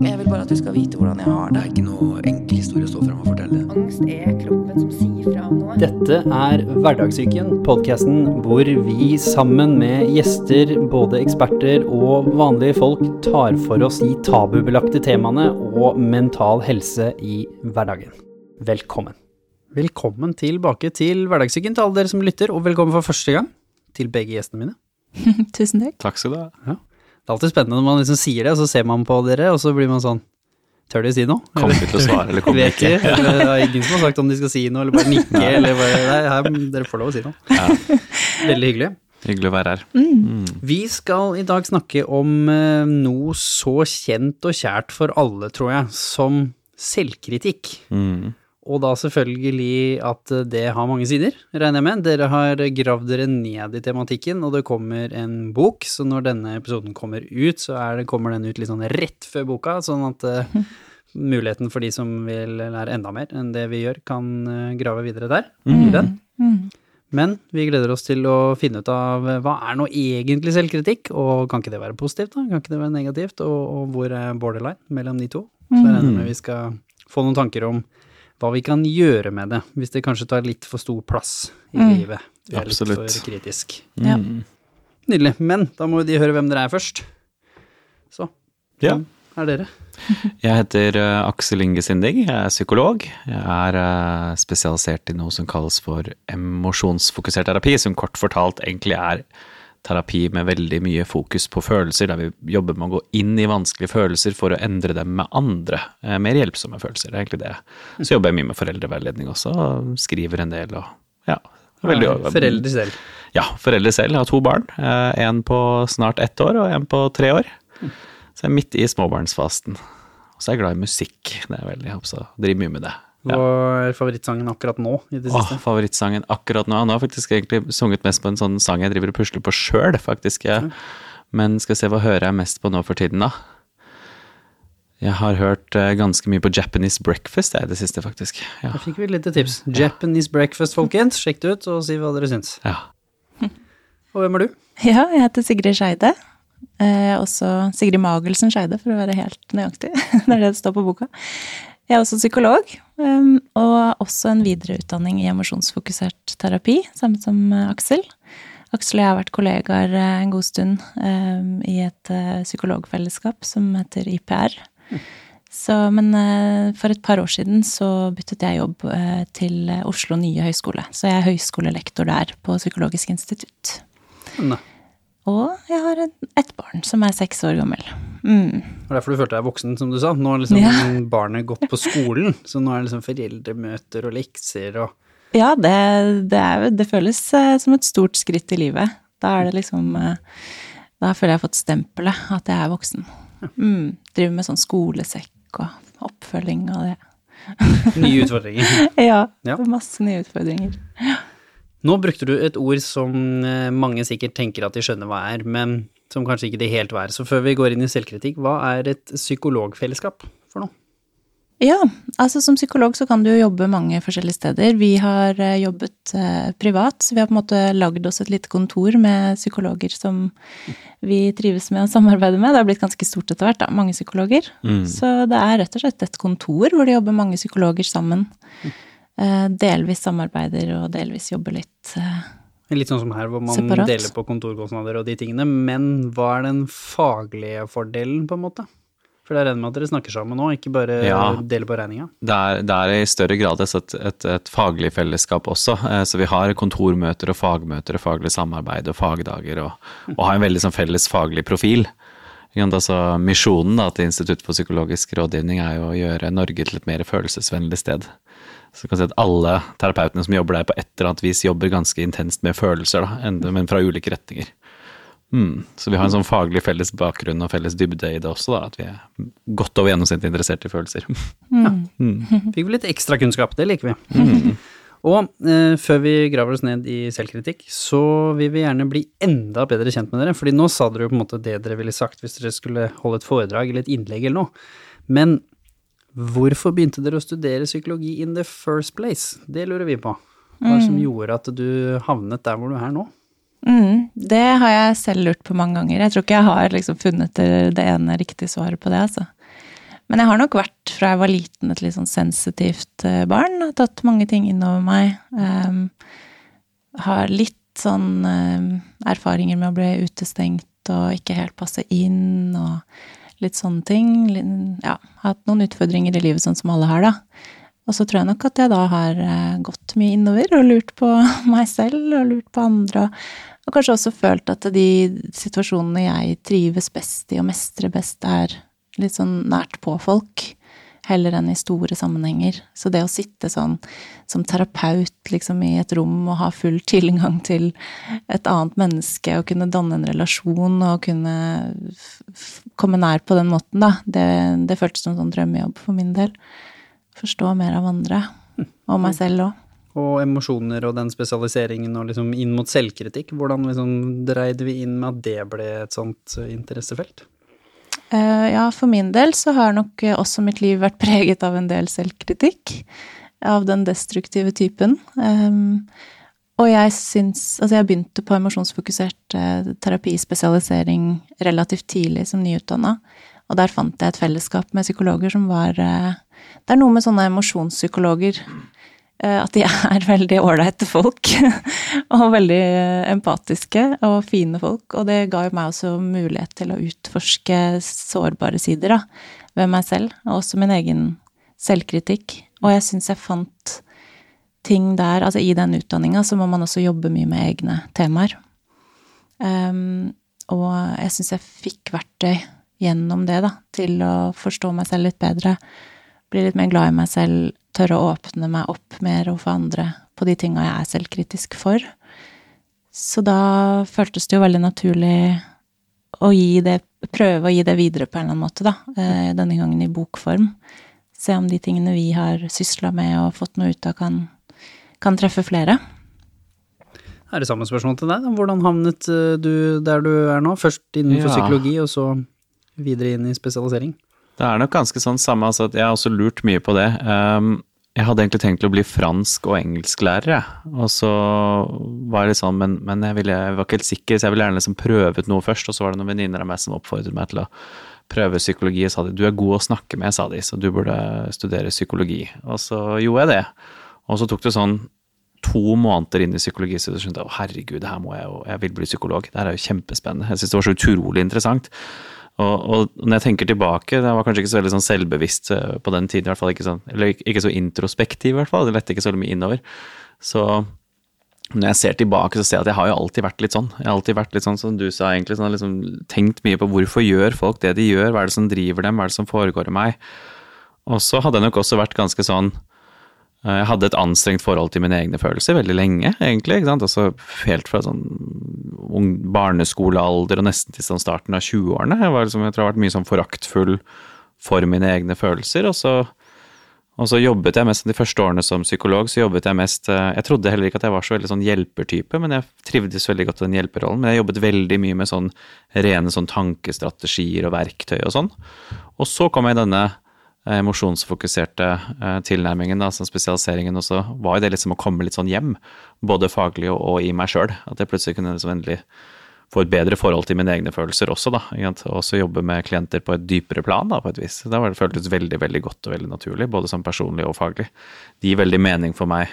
Jeg vil bare at du skal vite hvordan jeg har Det det. er ikke noe enkel historie å stå fram og fortelle. Angst er kroppen som sier fra om noe. Dette er Hverdagssyken, podkasten hvor vi sammen med gjester, både eksperter og vanlige folk, tar for oss de tabubelagte temaene og mental helse i hverdagen. Velkommen. Velkommen tilbake til Hverdagssyken til alle dere som lytter, og velkommen for første gang til begge gjestene mine. Tusen takk. Takk skal du ha. Det er alltid spennende når man liksom sier det, og så ser man på dere, og så blir man sånn Tør de si noe? Kommer de til å svare, eller kommer de Vet ikke? Eller det er ingen som har sagt om de skal si noe, eller bare nikke, eller bare Nei, her, dere får lov å si noe. Ja, Veldig hyggelig. hyggelig å være her. Vi skal i dag snakke om eh, noe så kjent og kjært for alle, tror jeg, som selvkritikk. Mm. Og da selvfølgelig at det har mange sider, regner jeg med. Dere har gravd dere ned i tematikken, og det kommer en bok, så når denne episoden kommer ut, så er det, kommer den ut litt sånn rett før boka, sånn at uh, muligheten for de som vil lære enda mer enn det vi gjør, kan eh, grave videre der, i den. Men vi gleder oss til å finne ut av eh, hva er nå egentlig selvkritikk, og kan ikke det være positivt, da? Kan ikke det være negativt, og, og hvor er borderline mellom de to? Så jeg regner med vi skal få noen tanker om hva vi kan gjøre med det, hvis det kanskje tar litt for stor plass i livet. Vi er litt for kritisk. Ja. Mm. Nydelig. Men da må de høre hvem dere er først. Så, Ja. hvem er dere? Jeg heter eh, Aksel Inge Sindig, jeg er psykolog. Jeg er eh, spesialisert i noe som kalles for emosjonsfokusert terapi, som kort fortalt egentlig er terapi med veldig mye fokus på følelser, der vi jobber med å gå inn i vanskelige følelser for å endre dem med andre, eh, mer hjelpsomme følelser. Det er egentlig det. Så jobber jeg mye med foreldreveiledning også, og skriver en del og ja. Veldig, Foreldre selv. Ja, foreldre selv. Jeg har to barn. eh, En på snart ett år og en på tre år. Så jeg er midt i småbarnsfasten. Og så er jeg glad i musikk. Det er veldig, jeg driver mye med det. Ja. Hva er favorittsangen akkurat nå i det Åh, favorittsangen akkurat nå. Nå har jeg faktisk egentlig sunget mest på en sånn sang jeg driver og pusler på sjøl, faktisk. Jeg. Men skal se, hva hører jeg mest på nå for tiden, da? Jeg har hørt eh, ganske mye på Japanese breakfast jeg, i det siste, faktisk. Ja. Da fikk vi et lite tips. Japanese breakfast, folkens. Sjekk det ut, og si hva dere syns. ja. Og hvem er du? Ja, jeg heter Sigrid Skeide. Eh, også Sigrid Magelsen Skeide, for å være helt nøyaktig. det er det det står på boka. Jeg er også psykolog, um, og også en videreutdanning i emosjonsfokusert terapi, samme som eh, Aksel. Aksel og jeg har vært kollegaer eh, en god stund um, i et eh, psykologfellesskap som heter IPR. Så, men for et par år siden så byttet jeg jobb til Oslo nye høgskole. Så jeg er høyskolelektor der på Psykologisk institutt. Ne. Og jeg har et barn som er seks år gammel. Mm. Det derfor du følte deg voksen, som du sa. Nå har liksom Ja. barnet gått på skolen, så nå er det liksom foreldremøter og lekser og Ja, det, det, er, det føles eh, som et stort skritt i livet. Da er det liksom eh, Da føler jeg har fått stempelet at jeg er voksen. Mm. Driver med sånn skolesekk og oppfølging og det. nye utfordringer. Ja, Ja. masse nye utfordringer. Nå brukte du et ord som eh, mange sikkert tenker at de skjønner hva er, men som kanskje ikke det helt hva er. Så før vi går inn i selvkritikk, hva er et psykologfellesskap for noe? Ja, altså som psykolog så kan du jo jobbe mange forskjellige steder. Vi har eh, jobbet eh, privat, så vi har på en måte lagd oss et lite kontor med psykologer som vi trives med å samarbeide med. Det har blitt ganske stort etter hvert, da, mange psykologer. Så det er rett og slett et kontor hvor det jobber mange psykologer sammen. Eh, delvis samarbeider og delvis jobber litt Litt sånn som her, hvor man Separat. deler på kontorkostnader og de tingene, men hva er den faglige fordelen, på en måte? For det er regner med at dere snakker sammen nå, ikke bare Ja. deler på regninga. Det det er i større grad et, et, et faglig fellesskap også. Eh, Så vi har kontormøter og fagmøter og faglig samarbeid og fagdager, og, og har en veldig sånn felles faglig profil. Altså, misjonen da, til Institutt for psykologisk rådgivning er jo å gjøre Norge til et mer følelsesvennlig sted. Så du kan si at alle terapeutene som jobber der på et eller annet vis, jobber ganske intenst med følelser, da, men fra ulike retninger. Mm. Så vi har en sånn faglig felles bakgrunn og felles dybde i det også, da, at vi er godt over gjennomsnittet interessert i følelser. Fikk vi litt ekstra kunnskap, det liker vi. Og eh, før vi graver oss ned i selvkritikk, så vil vi gjerne bli enda bedre kjent med dere, fordi nå sa dere jo på en måte det dere ville sagt hvis dere skulle holde et foredrag eller et innlegg eller noe. Men hvorfor begynte dere å studere psykologi in the first place? Det lurer vi på. Hva som gjorde at du havnet der hvor du er nå? Mm, det har jeg selv lurt på mange ganger. Jeg tror ikke jeg har liksom funnet det, det ene riktige svaret på det, altså. Men jeg har nok vært fra jeg var liten et litt sånn sensitivt eh, barn. Har tatt mange ting innover meg. Um, har litt sånn um, erfaringer med å bli utestengt og ikke helt passe inn og litt sånne ting. Ja, hatt noen utfordringer i livet sånn som alle har, da. Og så tror jeg nok at jeg da har eh, gått mye innover og lurt på meg selv og lurt på andre. Og kanskje også følt at de situasjonene jeg trives best i og mestrer best, er litt sånn nært på folk. Heller enn i store sammenhenger. Så det å sitte sånn som terapeut liksom i et rom og ha full tilgang til et annet menneske og kunne danne en relasjon og kunne komme nær på den måten, da, det, det føltes som en sånn drømmejobb for min del forstå mer av andre, og meg selv òg. Og emosjoner og den spesialiseringen og liksom inn mot selvkritikk, hvordan liksom dreide vi inn med at det ble et sånt interessefelt? Uh, ja, for min del så har nok også mitt liv vært preget av en del selvkritikk. Av den destruktive typen. Um, og jeg syns Altså, jeg begynte på emosjonsfokusert uh, terapispesialisering relativt tidlig som nyutdanna. Og der fant jeg et fellesskap med psykologer som var det er noe med sånne emosjonspsykologer eh, at de er veldig ålreite folk. og veldig empatiske og fine folk. Og det ga jo meg også mulighet til å utforske sårbare sider da, ved meg selv. Og også min egen selvkritikk. Og jeg syns jeg fant ting der Altså i den utdanninga så må man også jobbe mye med egne temaer. Um, og jeg syns jeg fikk verktøy gjennom det, da, til å forstå meg selv litt bedre bli litt mer glad i meg selv, tørre å åpne meg opp mer overfor andre på de tinga jeg er selvkritisk for. Så da føltes det jo veldig naturlig å gi det Prøve å gi det videre på en eller annen måte, da. Eh, denne gangen i bokform. Se om de tingene vi har sysla med og fått noe ut av, kan, kan treffe flere. Er det samme spørsmål til deg? Hvordan havnet eh, du der du er nå? Først innenfor ja. psykologi, og så videre inn i spesialisering? Det er nok ganske sånn samme, altså jeg har også lurt mye på det. Um, jeg hadde egentlig tenkt å bli fransk- og engelsklærer, jeg. Og så var jeg litt sånn, men, men jeg, ville, jeg, var ikke helt sikker, så jeg ville gjerne liksom prøvet noe først. Og så var det noen venninner av meg som oppfordret meg til å prøve psykologi. Og sa de du er god å snakke med, sa de, så du burde studere psykologi. Og så gjorde jeg det. Og så tok det sånn to måneder inn i psykologi, så jeg å herregud, det her må jeg jo, jeg vil bli psykolog. Det her er jo kjempespennende. Jeg syntes det var så utrolig interessant. Og, og, når jeg tenker tilbake, jeg var kanskje ikke så veldig sånn selvbevisst eh, på den tiden, i hvert fall ikke sånn, eller ikke så introspektiv, i hvert fall. Det lette ikke så mye innover. Så når jeg ser tilbake, så ser jeg at jeg har jo alltid vært litt sånn. Jeg har alltid vært litt sånn som du sa, egentlig. Sånn, liksom, tenkt mye på hvorfor gjør folk det de gjør, hva er det som driver dem, hva er det som foregår i meg. Og så hadde jeg nok også vært ganske sånn jeg hadde et anstrengt forhold til mine egne følelser veldig lenge, egentlig. ikke sant? Altså Helt fra sånn ung barneskolealder og nesten til sånn starten av 20-årene. Jeg, liksom, jeg tror jeg har vært mye sånn foraktfull for mine egne følelser. Og så, og så jobbet jeg mest de første årene som psykolog, så jobbet jeg mest eh, Jeg trodde heller ikke at jeg var så veldig sånn hjelpertype, men jeg trivdes veldig godt i den hjelperrollen. Men jeg jobbet veldig mye med sånn rene sånn tankestrategier og verktøy og sånn. Og så kom jeg i denne Eh, emosjonsfokuserte eh, tilnærmingen, altså spesialiseringen også, var jo det liksom å komme litt sånn hjem, både faglig og, og i meg sjøl. At jeg plutselig kunne liksom endelig få et bedre forhold til mine egne følelser også, da. Også jobbe med klienter på et dypere plan, da, på et vis. Da var det føltes veldig, veldig godt og veldig naturlig, både som personlig og faglig. Det gir veldig mening for meg,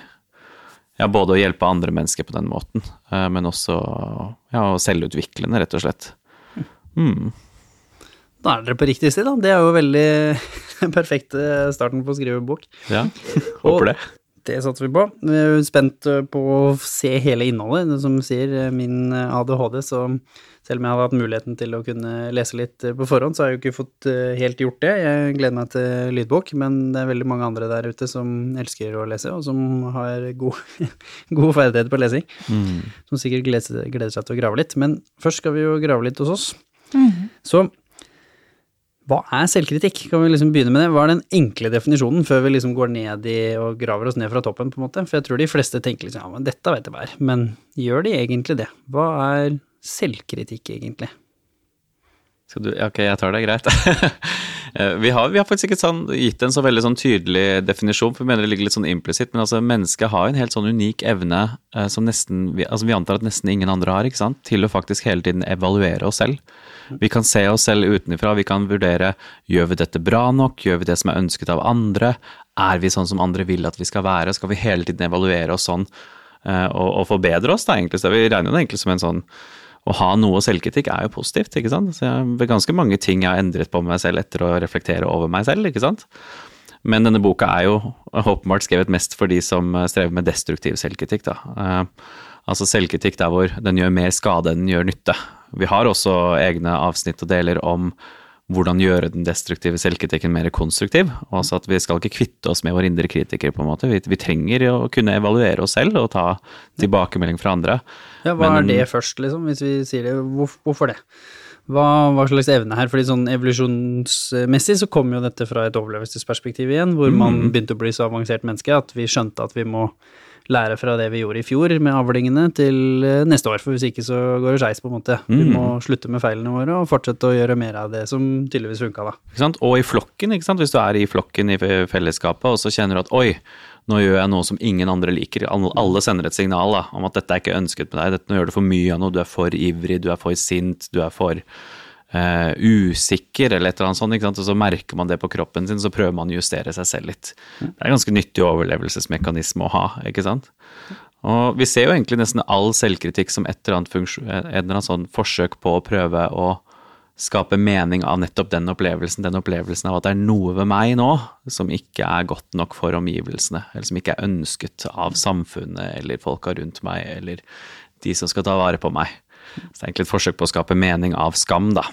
ja, både å hjelpe andre mennesker på den måten, eh, men også ja, selvutviklende, rett og slett. Mm. Da er dere på riktig sted, da. Det er jo veldig perfekt starten på å skrive en bok. Ja, håper det. Det satser vi på. Vi er spent på å se hele innholdet. Som sier, min ADHD, så selv om jeg hadde hatt muligheten til å kunne lese litt på forhånd, så har jeg jo ikke fått eh, helt gjort det. Jeg gleder meg til lydbok, men det er veldig mange andre der ute som elsker å lese, og som har god, god ferdighet på lesing. Mm. Som sikkert gleder, gleder, seg til å grave litt. Men først skal vi jo grave litt hos oss. Mm. Så hva er selvkritikk? Kan vi liksom begynne med det? Hva er den enkle definisjonen, før vi liksom går ned i og graver oss ned fra toppen, på en måte? For jeg tror de fleste tenker liksom ja, men dette vet jeg hva er. Men gjør de egentlig det? Hva er selvkritikk, egentlig? Skal du Ok, jeg tar det, greit. Eh, vi har, vi har faktisk ikke sånn, gitt en så veldig sånn tydelig definisjon, for vi mener det ligger litt sånn implisitt. Men altså, mennesket har en helt sånn unik evne eh, som nesten vi, altså, vi antar at nesten ingen andre har, ikke sant? til å faktisk hele tiden evaluere oss selv. Vi kan se oss selv utenfra, vi kan vurdere gjør vi dette bra nok, gjør vi det som er ønsket av andre, er vi sånn som andre vil at vi skal være, skal vi hele tiden evaluere oss sånn eh, og, og forbedre oss, da egentlig. Så vi regner jo det egentlig som en sånn å ha noe selvkritikk er jo positivt, ikke sant. Så jeg, ganske mange ting jeg har endret på meg selv etter å reflektere over meg selv, ikke sant. Men denne boka er jo åpenbart skrevet mest for de som strever med destruktiv selvkritikk, da. Eh, altså selvkritikk der hvor den gjør mer skade enn den gjør nytte. Vi har også egne avsnitt og deler om hvordan gjøre den destruktive selvkritikken mer konstruktiv. og Altså at vi skal ikke kvitte oss med vår indre kritiker, på en måte. Vi, vi trenger å kunne evaluere oss selv og ta tilbakemelding fra andre. Ja, hva Men- er det først, liksom, hvis vi sier det? Hvor, hvorfor det? Hva, hva slags evne her? Fordi sånn evolusjonsmessig så kommer jo dette fra et overlevelsesperspektiv igjen, hvor man begynte å bli så avansert menneske at vi skjønte at vi må lære fra det vi gjorde i fjor med avlingene til eh, neste år, for hvis ikke så går det skeis, på en måte. Vi må slutte med feilene våre og fortsette å gjøre mer av det som tydeligvis funka, da. Ikke sant? Og i flokken, ikke sant? hvis du er i flokken i fellesskapet, og så kjenner du at oi, nå gjør jeg noe som ingen andre liker. Alle sender et signal da, om at dette er ikke ønsket med deg, dette, nå gjør du for mye av noe, du er for ivrig, du er for sint, du er for eh, usikker, eller et eller annet sånt. Og så merker man det på kroppen sin, så prøver man å justere seg selv litt. Det er en ganske nyttig overlevelsesmekanisme å ha, ikke sant. Og vi ser jo egentlig nesten all selvkritikk som et eller annet, funksjon, et eller annet sånn forsøk på å prøve å skape mening av nettopp den opplevelsen. Den opplevelsen av at det er noe ved meg nå som ikke er godt nok for omgivelsene, eller som ikke er ønsket av samfunnet eller folka rundt meg, eller de som skal ta vare på meg. Så det er egentlig et forsøk på å skape mening av skam, da.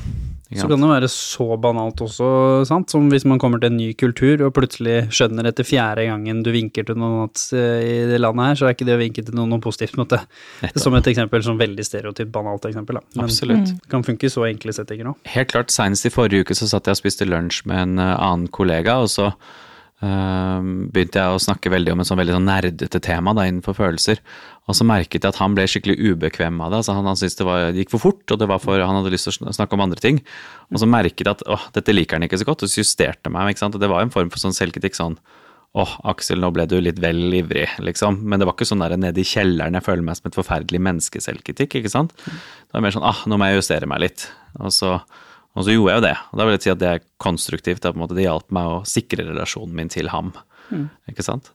Så kan det være så banalt også, sant, som hvis man kommer til en ny kultur og plutselig skjønner etter fjerde gangen du vinker til noen at eh, i det landet her, så er ikke det å vinke til noen noe positivt, måte. Som et eksempel, som veldig stereotypt banalt eksempel, da. Men Absolutt. det kan funke i så enkle settinger òg. Helt klart, senest i forrige uke så satt jeg og spiste lunsj med en eh, annen kollega, og så begynte jeg å snakke veldig om et sånn veldig sånn nerdete tema da, innenfor følelser. Og så merket jeg at han ble skikkelig ubekvem av det. altså Han, han syntes det, var, det gikk for fort, og det var for, han hadde lyst til å snakke om andre ting. Og så merket jeg at åh, dette liker han ikke så godt, og så justerte meg. ikke sant, og Det var en form for sånn selvkritikk. sånn Åh, Aksel, nå ble du litt vel ivrig, liksom. Men det var ikke sånn der nede i kjelleren jeg føler meg som et forferdelig menneskeselvkritikk, ikke sant. Det var mer sånn ah, nå må jeg justere meg litt. Og så, og så gjorde jeg jo det. Og da vil jeg si at det er konstruktivt. Det, på en det hjalp meg å sikre relasjonen min til ham, ikke sant.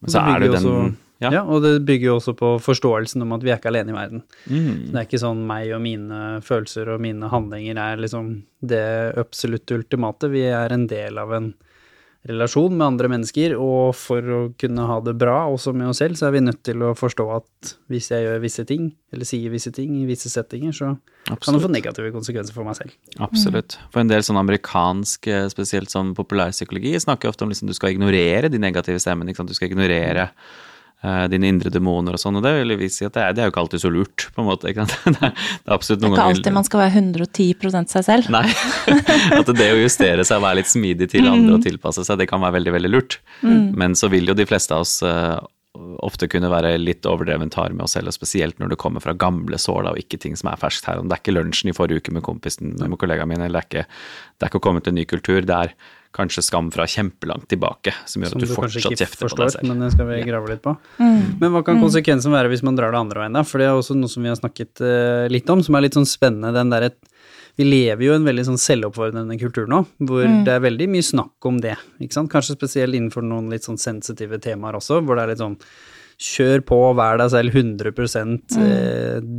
Men så er det jo den også- ja. Ja, og det bygger jo også på forståelsen om at vi er ikke alene i verden. Mm. Det er ikke sånn meg og mine følelser og mine handlinger er liksom det absolutt ultimate. Vi er en del av en relasjon med andre mennesker, og for å kunne ha det bra også med oss selv, så er vi nødt til å forstå at hvis jeg gjør visse ting, eller sier visse ting i visse settinger, så kan det få negative konsekvenser for meg selv. Absolutt. For en del sånn amerikansk, eh, spesielt sånn populærpsykologi, snakker ofte om liksom du skal ignorere de negative stemmene. Du skal ignorere eh, dine indre demoner og sånn, og det vil vi si at det er, det er jo ikke alltid så lurt, på en måte. Ikke sant? Det er, det er absolutt Det er ikke alltid man skal være 110 seg selv. Nei. At det å justere seg og være litt smidig til andre og tilpasse seg, det kan være veldig, veldig lurt. Men så vil jo de fleste av oss eh, ofte kunne være litt overdrevent hard med oss selv, og spesielt når det kommer fra gamle sår da, og ikke ting som er ferskt her. Det er ikke lunsjen i forrige uke med kompisen med kollegaen min, eller det er ikke, det er ikke å komme til en ny kultur. Det er kanskje skam fra kjempelangt tilbake som gjør Som at du du kanskje fortsatt ikke kjefter på deg selv. men det skal vi grave litt på. Men hva kan konsekvensen være hvis man drar det andre veien, da? For det er også noe som vi har snakket uh, litt om, som er litt sånn spennende. Den derre Vi lever jo i en veldig sånn selvoppfordrende kultur nå, hvor det er veldig mye snakk om det. ikke sant? Kanskje spesielt innenfor noen litt sånn sensitive temaer også, hvor det er litt sånn Kjør på, vær deg selv 100 mm.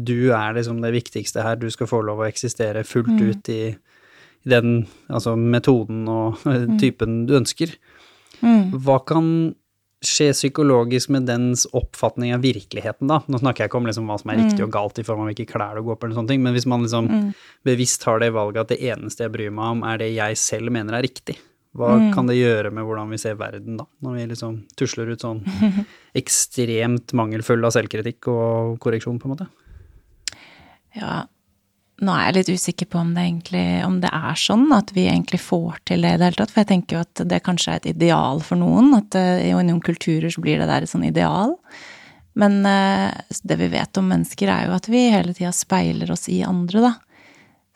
Du er liksom det viktigste her. Du skal få lov å eksistere fullt ut i, i den altså metoden og eh, typen du ønsker. Hva kan skje psykologisk med dens oppfatning av virkeligheten, da? Nå snakker jeg ikke om liksom hva som er riktig og galt i form av hvilke klær du går på, eller sånne ting, men hvis man liksom bevisst har det valget at det eneste jeg bryr meg om, er det jeg selv mener er riktig, hva kan det gjøre med hvordan vi ser verden, da? Når vi liksom tusler ut sånn ekstremt mangelfull av selvkritikk og korreksjon, på en måte? Ja, nå er jeg litt usikker på om det egentlig om det er sånn at vi egentlig får til det i det hele tatt. For jeg tenker jo at det kanskje er et ideal for noen. At eh, i noen kulturer så blir det der et sånn ideal. Men eh, det vi vet om mennesker, er jo at vi hele tida speiler oss i andre, da.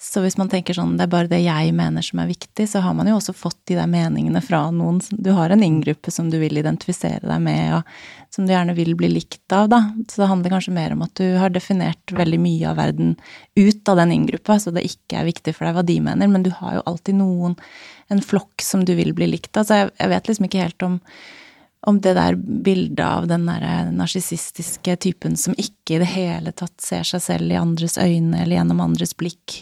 Så hvis man tenker sånn det er bare det jeg mener som er viktig, så har man jo også fått de der meningene fra noen. Du har en inngruppe som du vil identifisere deg med, og som du gjerne vil bli likt av, da. Så det handler kanskje mer om at du har definert veldig mye av verden ut av den inngruppa, så det ikke er viktig for deg hva de mener, men du har jo alltid noen, en flokk som du vil bli likt av. Så jeg, jeg vet liksom ikke helt om om det der bildet av den derre narsissistiske typen som ikke i det hele tatt ser seg selv i andres øyne eller gjennom andres blikk,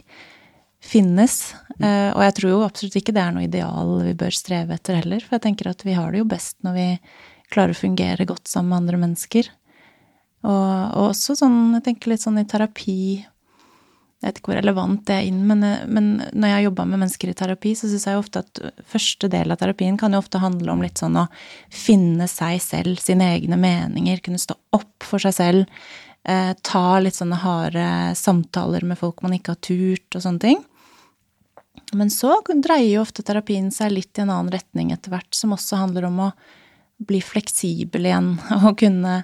finnes. Uh, og jeg tror jo absolutt ikke det er noe ideal vi bør streve etter heller, for jeg tenker at vi har det jo best når vi klarer å fungere godt sammen med andre mennesker. Og, og også sånn, jeg tenker litt sånn i terapi jeg vet ikke hvor relevant det er inn, men, men når jeg har jobba med mennesker i terapi, så syns jeg jo ofte at første del av terapien kan jo ofte handle om litt sånn å finne seg selv, sine egne meninger, kunne stå opp for seg selv, eh, ta litt sånne harde samtaler med folk man ikke har turt, og sånne ting. Men så dreier jo ofte terapien seg litt i en annen retning etter hvert, som også handler om å bli fleksibel igjen og kunne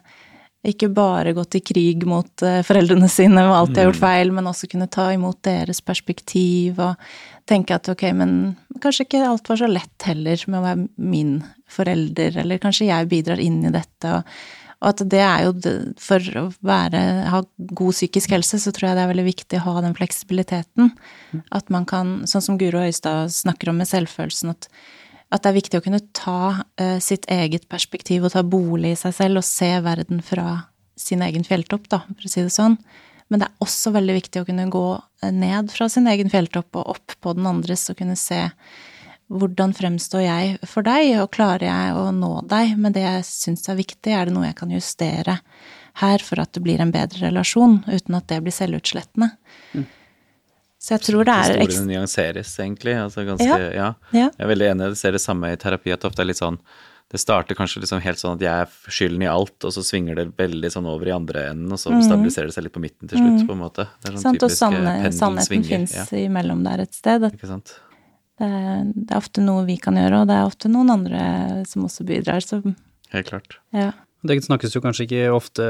ikke bare gå til krig mot eh, foreldrene sine og alt de har gjort mm. feil, men også kunne ta imot deres perspektiv og tenke at ok, men kanskje ikke alt var så lett heller med å være min forelder, eller kanskje jeg bidrar inn i dette. og og at det er jo For å være, ha god psykisk helse, så tror jeg det er veldig viktig å ha den fleksibiliteten. Mm. At man kan, sånn som Guro Øystad snakker om med selvfølelsen, at at det er viktig å kunne ta uh, sitt eget perspektiv og ta bolig i seg selv og se verden fra sin egen fjelltopp, da, for å si det sånn. Men det er også veldig viktig å kunne gå eh, ned fra sin egen fjelltopp og opp på den andres og kunne se hvordan fremstår jeg for deg, og klarer jeg å nå deg med det jeg syns er viktig, er det noe jeg kan justere her for at det blir en bedre relasjon, uten at det blir selvutslettende. Mm. Så jeg tror det er Historiene nyanseres, egentlig. Altså ganske, ja. Ja. ja. Jeg er veldig enig, jeg ser det samme i terapi, at det ofte er litt sånn det starter kanskje liksom helt sånn at jeg er skylden i alt, og så svinger det veldig sånn over i andre enden, og så mm. stabiliserer det seg litt på midten til slutt, mm. på en måte. Det er sånn sant, typisk og sannheten fins ja. imellom der et sted. Ikke sant? Det er, det er, ofte noe vi kan gjøre, og det er ofte noen andre som også bidrar, så Helt klart. Ja. Det snakkes jo kanskje ikke ofte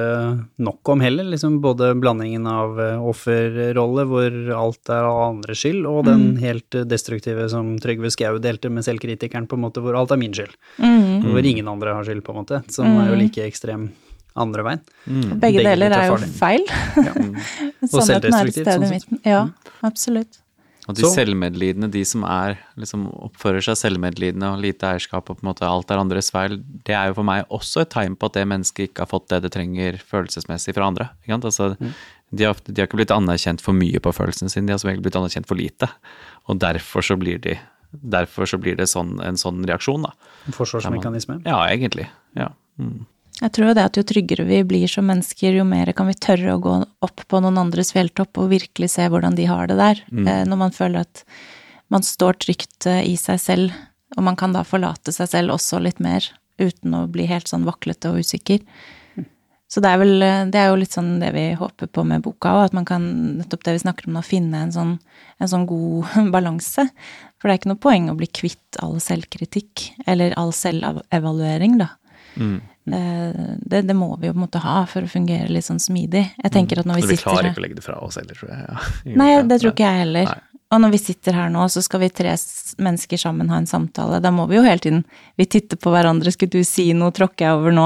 nok om heller, liksom både blandingen av eh, offerrolle, hvor alt er av andres skyld, og den mm. helt destruktive som Trygve Skau delte med selvkritikeren, på en måte hvor alt er min skyld. Mm. Hvor ingen andre har skyld, på en måte, som mm. er jo like ekstrem andre veien. Mm. Begge, Begge, deler er jo feil. Ja. og selvdestruktivt, sånn sett. Ja, absolutt. Og de så. selvmedlidende, de som er, liksom oppfører seg selvmedlidende og lite eierskap og på en måte alt er andres feil, det er jo for meg også et tegn på at det mennesket ikke har fått det det trenger følelsesmessig fra andre. Altså, mm. de, har, de, har, ikke blitt anerkjent for mye på følelsene sine, de har som regel blitt anerkjent for lite. Og derfor så blir de Derfor så blir det sånn, en sånn reaksjon, da. En forsvarsmekanisme? Ja, egentlig. Ja. Mm. Jeg tror jo det at jo tryggere vi blir som mennesker, jo mer kan vi tørre å gå opp på noen andres fjelltopp og virkelig se hvordan de har det der. Mm. Eh, når man føler at man står trygt eh, i seg selv, og man kan da forlate seg selv også litt mer, uten å bli helt sånn vaklete og usikker. Så det er vel eh, Det er jo litt sånn det vi håper på med boka òg, at man kan nettopp det vi snakker om, å finne en sånn, en sånn god balanse. For det er ikke noe poeng å bli kvitt all selvkritikk, eller all selvevaluering, da. Mm. Eh, det, det, må vi jo på en måte ha for å fungere litt sånn smidig. Jeg tenker at når vi, vi sitter Vi klarer ikke å legge det fra oss heller, tror jeg. Ja. Nei, det tror ikke jeg heller. Nei. Og når vi sitter her nå, så skal vi tre mennesker sammen ha en samtale. Da må vi jo hele tiden Vi titter på hverandre. Skulle du si noe? Tråkker jeg over nå?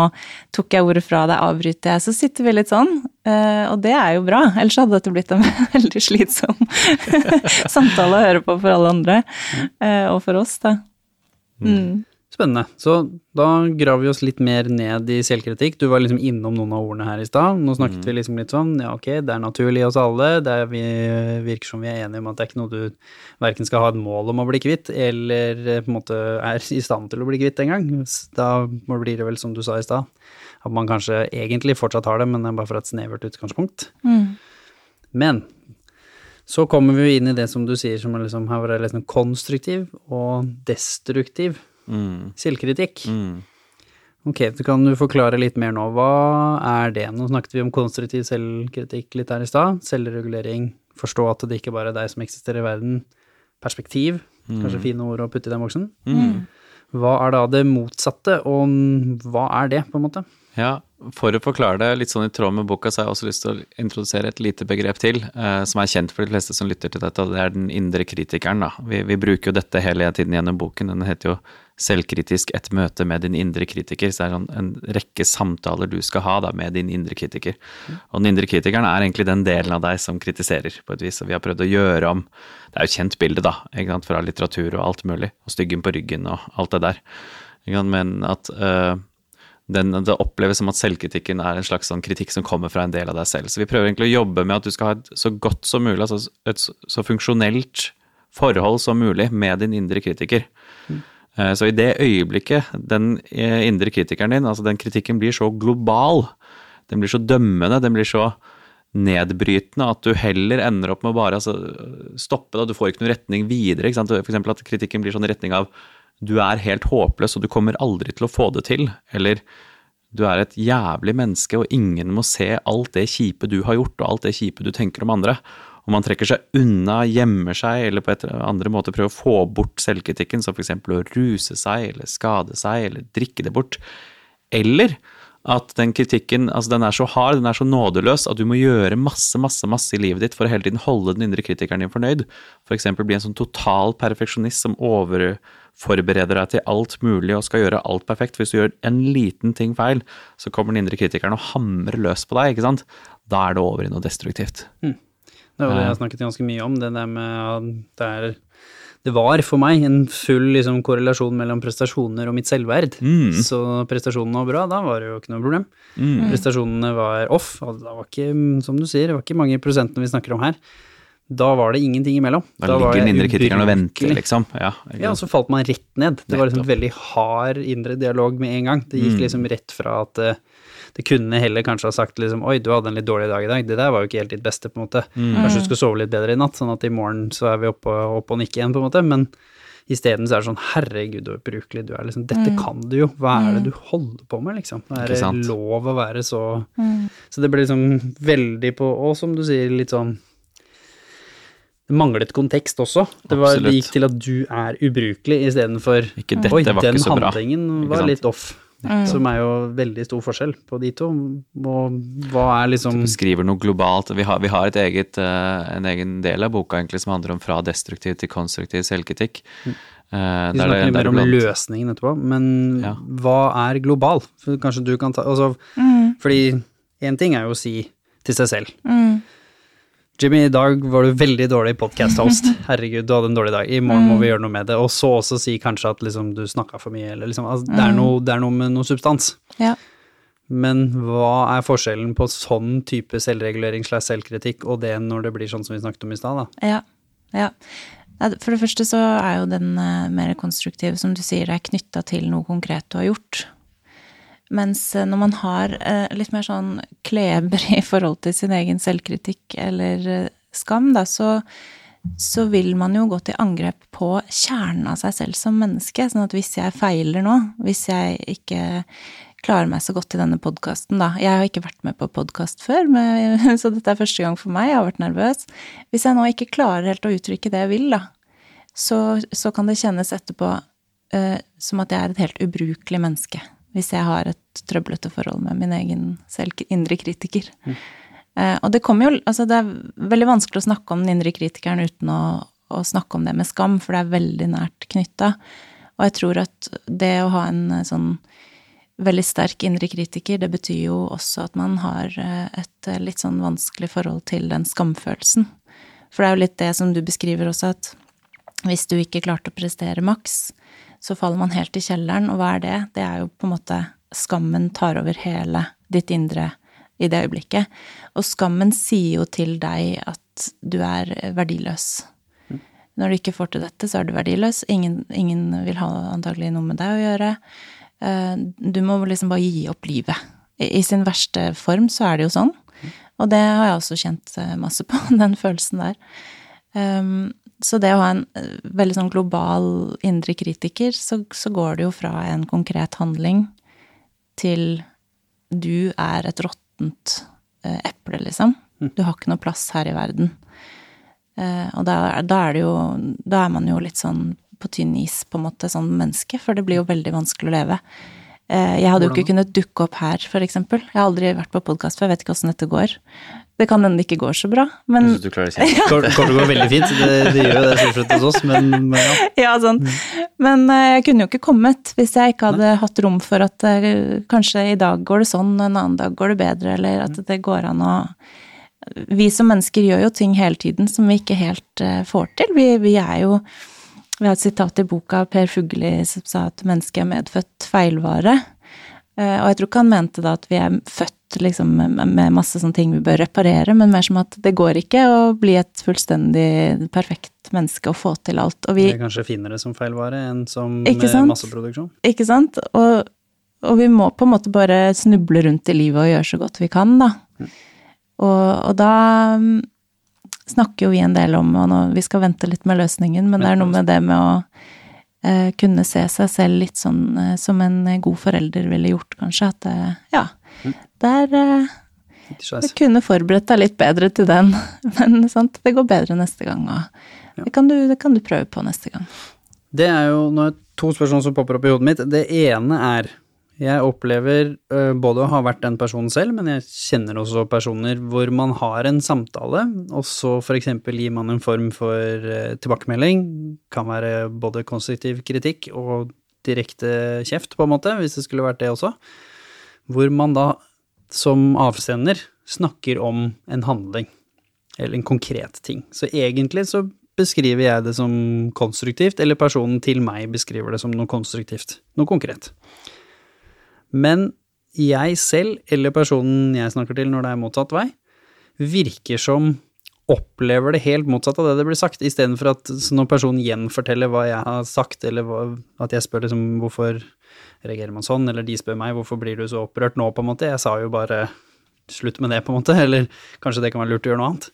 Tok jeg ordet fra deg? Avbryter jeg? Så sitter vi litt sånn. Eh, og det er jo bra. Ellers hadde dette blitt en veldig slitsom samtale å høre på for alle andre. Eh, og for oss, da. Mm. Spennende. Så da graver vi oss litt mer ned i selvkritikk. Du var liksom innom noen av ordene her i stad. Nå snakket mm. vi liksom litt sånn, ja ok, det er naturlig i oss alle. Det vi, virker som vi er enige om at det er ikke noe du verken skal ha et mål om å bli kvitt, eller eh, på en måte er i stand til å bli kvitt engang. Da blir det vel som du sa i stad, at man kanskje egentlig fortsatt har det, men det er bare fra et snevert utgangspunkt. Mm. Men så kommer vi jo inn i det som du sier som er liksom, her var det liksom konstruktiv og destruktiv Mm. Selvkritikk. Mm. Ok, så kan du forklare litt mer nå. Hva er det? Nå snakket vi om konstruktiv selvkritikk litt her i stad. Selvregulering. Forstå at det ikke bare er deg som eksisterer i verden. Perspektiv. Mm. Kanskje fine ord å putte i den boksen. Mm. Hva er da det motsatte, og hva er det, på en måte? Ja, For å forklare det litt sånn i tråd med boka, så har jeg også lyst til å introdusere et lite begrep til, eh, som er kjent for de fleste som lytter til dette, og det er den indre kritikeren. Da. Vi, vi bruker jo dette hele tiden gjennom boken. Den heter jo 'Selvkritisk et møte med din indre kritiker'. Så det er sånn en rekke samtaler du skal ha da, med din indre kritiker. Og den indre kritikeren er egentlig den delen av deg som kritiserer, på et vis. Og vi har prøvd å gjøre om Det er jo et kjent bilde, da, ikke sant, fra litteratur og alt mulig. Og styggen på ryggen og alt det der. Men at øh, den, det oppleves som at selvkritikken er en slags sånn kritikk som kommer fra en del av deg selv. Så vi prøver egentlig å jobbe med at du skal ha et så godt som mulig, altså et så funksjonelt forhold som mulig med din indre kritiker. Eh, Så i det øyeblikket den eh, indre kritikeren din, altså den kritikken blir så global, den blir så dømmende, den blir så nedbrytende at du heller ender opp med å bare altså, stoppe det, du får ikke noen retning videre. Ikke sant? Eksempel at kritikken blir sånn i retning av du er helt håpløs og du kommer aldri til å få det til, eller du er et jævlig menneske og ingen må se alt det kjipe du har gjort og alt det kjipe du tenker om andre. Og man trekker seg unna, gjemmer seg eller på et eller andre måte prøver å få bort selvkritikken, som f.eks. å ruse seg eller skade seg eller drikke det bort. Eller at den kritikken altså den er så hard, den er så nådeløs at du må gjøre masse, masse, masse i livet ditt for å hele tiden holde den indre kritikeren din fornøyd. F.eks. For bli en sånn total perfeksjonist som overforbereder deg til alt mulig og skal gjøre alt perfekt. Hvis du gjør en liten ting feil, så kommer den indre kritikeren og hamrer løs på deg, ikke sant. Da er det over i noe destruktivt. Det var det jeg snakket ganske mye om, det der med at det er det var for meg en full liksom, korrelasjon mellom prestasjoner og mitt selvverd. Mm. Så prestasjonene var bra, da var det jo ikke noe problem. Mm. Prestasjonene var off, og da var ikke, som du sier, det var ikke mange prosentene vi snakker om her. Da var det ingenting imellom. Da, da ligger den indre kritikeren og venter, liksom. Ja, Ja, og så falt man rett ned. Det var liksom veldig hard indre dialog med en gang. Det gikk Mm. liksom rett fra at eh, det kunne heller kanskje ha sagt liksom Oi, du hadde en litt dårlig dag i dag. Det der var jo ikke helt ditt beste, på en måte. Mm. Kanskje du skulle sove litt bedre i natt, sånn at i morgen så er vi oppe, oppe og nikke igjen, på en måte. Men isteden så er det sånn herregud, du er ubrukelig. Du er liksom Dette kan du jo. Hva er det du holder på med, liksom? Er det lov å være så Så det ble liksom veldig på Og som du sier, litt sånn det manglet kontekst også. Det, var, det gikk til at du er ubrukelig istedenfor Oi, den så handlingen var litt off. Som er jo veldig stor forskjell på de to. Og hva er liksom Du beskriver noe globalt. Vi har, vi har et eget, eh, en egen del av boka egentlig som handler om fra destruktiv til konstruktiv selvkritikk. Mm. Vi der det- snakker mer om blant- løsningen etterpå, men Ja. hva er global? For kanskje du kan ta altså, Fordi én ting er jo å si til seg selv Mm. Jimmy, i dag var du veldig dårlig podcast-host. Herregud, du hadde en dårlig dag. I morgen må vi gjøre noe med det. Og så også si kanskje at liksom, du snakka for mye, eller liksom altså, det, er noe, det er noe med noe substans. Ja. Men hva er forskjellen på sånn type selvregulering slags selvkritikk og det når det blir sånn som vi snakket om i stad, da? Ja. ja. For det første så er jo den eh, mer konstruktiv, som du sier, er knytta til noe konkret du har gjort. Mens eh, når man har eh, litt mer sånn kleber i forhold til sin egen selvkritikk eller eh, skam, da, så, så vil man jo gå til angrep på kjernen av seg selv som menneske. Sånn at hvis jeg feiler nå, hvis jeg ikke klarer meg så godt i denne podkasten, da Jeg har ikke vært med på podkast før, men, så dette er første gang for meg. Jeg har vært nervøs. Hvis jeg nå ikke klarer helt å uttrykke det jeg vil, da, så, så kan det kjennes etterpå eh, som at jeg er et helt ubrukelig menneske. Hvis jeg har et trøblete forhold med min egen selv, indre kritiker. Eh, og det kommer jo Altså, det er veldig vanskelig å snakke om den indre kritikeren uten å, å snakke om det med skam, for det er veldig nært knytta. Og jeg tror at det å ha en eh, sånn veldig sterk indre kritiker, det betyr jo også at man har eh, et litt sånn vanskelig forhold til den skamfølelsen. For det er jo litt det som du beskriver også, at hvis du ikke klarte å prestere maks, så faller man helt i kjelleren, og hva er det? Det er jo på en måte Skammen tar over hele ditt indre i det øyeblikket. Og skammen sier jo til deg at du er verdiløs. Når du ikke får til dette, så er du verdiløs. Ingen, ingen vil ha antagelig noe med deg å gjøre. Eh, Du må liksom bare gi opp livet. I sin verste form så er det jo sånn. Og det har jeg også kjent eh, masse på, den følelsen der. Um, så det å ha en eh, veldig sånn global indre kritiker, så, så går det jo fra en konkret handling til du er et råttent eh, eple, liksom. Du har ikke noe plass her i verden. Eh, og da, da er det jo Da er man jo litt sånn på tynn is, på en måte, som menneske, for det blir jo veldig vanskelig å leve. Eh, Jeg hadde jo ikke kunnet dukke opp her, for eksempel. Jeg har aldri vært på podkast før, jeg vet ikke åssen dette går. Det kan hende det ikke går så bra, men Jeg synes du klarer det ja. Kommer kommer til å gå veldig fint, det, det gjør jo det stort sett hos oss, men, men ja. Ja, sånn. Men eh, jeg kunne jo ikke kommet hvis jeg ikke hadde hatt rom for at eh, kanskje i dag går det sånn, og en annen dag går det bedre, eller at det går an å Vi som mennesker gjør jo ting hele tiden som vi ikke helt får til. Vi, vi er jo Vi har et sitat i boka av Per Fugelli som sa at mennesket er medfødt feilvare. Eh, Og jeg tror ikke han mente da at vi er født liksom med masse sånne ting vi bør reparere, men mer som at det går ikke å bli et fullstendig perfekt menneske og få til alt. Og vi, Det er kanskje finere som feilvare enn som masseproduksjon. Ikke sant? Og, og vi må på en måte bare snuble rundt i livet og gjøre så godt vi kan, da. Og, og da mm, snakker jo vi en del om, og nå, vi skal vente litt med løsningen, men det er noe med det med å eh, kunne se seg selv litt sånn eh, som en god forelder ville gjort, kanskje. At det, ja, der eh, Ikke du kunne forberedt deg litt bedre til den, men sant, det går bedre neste gang, og det kan du, det kan du prøve på neste gang. Det er jo nå er det to spørsmål som popper opp i hodet mitt. Det ene er jeg opplever ø, både å ha vært den personen selv, men jeg kjenner også personer hvor man har en samtale, og så eksempel gir man en form for ø, tilbakemelding. Kan være både konstruktiv kritikk og direkte kjeft, på en måte, hvis det skulle vært det også. Hvor man da som avsender snakker om en handling, eller en konkret ting. Så egentlig så beskriver jeg det som konstruktivt, eller personen til meg beskriver det som noe konstruktivt, noe konkret. Men jeg selv, eller personen jeg snakker til når det er motsatt vei, virker som opplever det helt motsatt av det det blir sagt, istedenfor at når personen gjenforteller hva jeg har sagt, eller hva, at jeg spør liksom hvorfor reagerer man sånn, eller de spør meg hvorfor blir du så opprørt nå, på en måte, jeg sa jo bare slutt med det, på en måte, eller kanskje det kan være lurt å gjøre noe annet.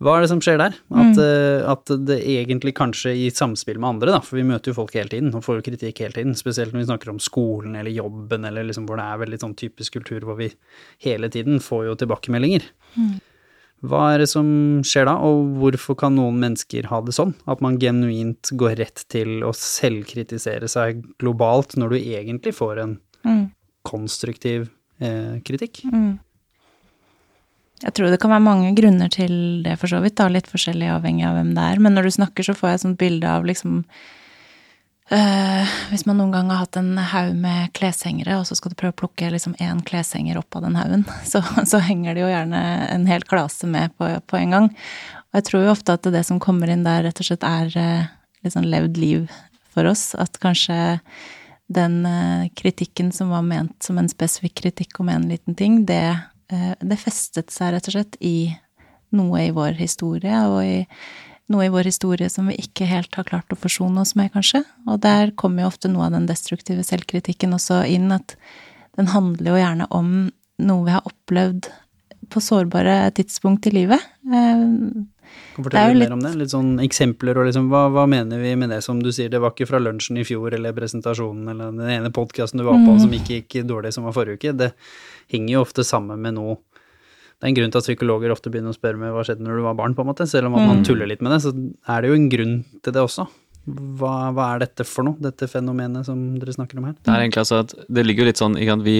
Hva er det som skjer der? At, eh, at det egentlig kanskje i samspill med andre, da, for vi møter jo folk hele tiden og får jo kritikk hele tiden, spesielt når vi snakker om skolen eller jobben eller liksom hvor det er veldig sånn typisk kultur hvor vi hele tiden får jo tilbakemeldinger. Hva er det som skjer da, og hvorfor kan noen mennesker ha det sånn? At man genuint går rett til å selvkritisere seg globalt når du egentlig får en konstruktiv eh, kritikk? Jeg tror det kan være mange grunner til det, for så vidt, da, litt forskjellig avhengig av hvem det er. Men når du snakker, så får jeg et sånt bilde av liksom øh, Hvis man noen gang har hatt en haug med kleshengere, og så skal du prøve å plukke liksom én kleshenger opp av den haugen, så, så henger det jo gjerne en hel klase med på, på en gang. Og jeg tror jo ofte at det som kommer inn der, rett og slett er øh, litt sånn levd liv for oss. At kanskje den øh, kritikken som var ment som en spesifikk kritikk om en liten ting, det eh, det festet seg rett og slett i noe i vår historie, og i noe i vår historie som vi ikke helt har klart å forsone oss med, kanskje. Og der kommer jo ofte noe av den destruktive selvkritikken også inn, at den handler jo gjerne om noe vi har opplevd på sårbare tidspunkt i livet. Kan fortelle litt litt- mer om det? Litt sånn eksempler og liksom hva, hva mener vi med det som du sier, det var ikke fra lunsjen i fjor eller presentasjonen eller den ene podkasten du var på Mm. som ikke gikk dårlig som var forrige uke. Det henger jo ofte sammen med noe Det er en grunn til at psykologer ofte begynner å spørre med hva skjedde når du var barn, på en måte. Selv om at Mm. man tuller litt med det, så er det jo en grunn til det også. Hva, hva er dette for noe, dette fenomenet som dere snakker om her? Det er egentlig altså at det ligger jo litt sånn ikke vi,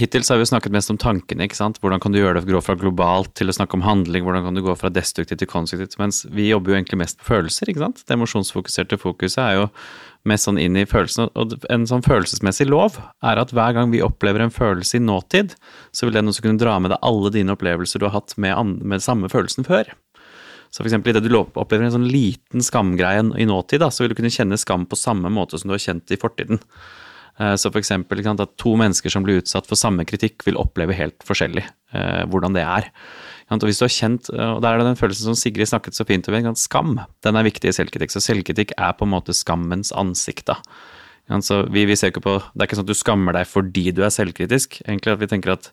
Hittil så har vi snakket mest om tankene. ikke sant? Hvordan kan du gjøre det gå fra globalt til å snakke om handling? Hvordan kan du gå fra destruktivt til konstruktivt? Mens vi jobber jo egentlig mest på følelser. ikke sant? Det emosjonsfokuserte fokuset er jo mest sånn inn i følelsene. Og en sånn følelsesmessig lov er at hver gang vi opplever en følelse i nåtid, så vil den også kunne dra med deg alle dine opplevelser du har hatt med, med samme følelsen før. Så eksempel idet du opplever en sånn liten skamgreie i nåtid, da, så vil du kunne kjenne skam på samme måte som du har kjent i fortiden. Eh, Så eksempel at to mennesker som blir utsatt for samme kritikk, vil oppleve helt forskjellig eh, hvordan det er. Og hvis du har kjent, eh, og der er det den følelsen som Sigrid snakket så fint om, skam, den er viktig i selvkritikk. Så selvkritikk er på en måte skammens ansikt, da. Så vi, vi ser ikke på, det er ikke sånn at du skammer deg fordi du er selvkritisk, egentlig at vi tenker at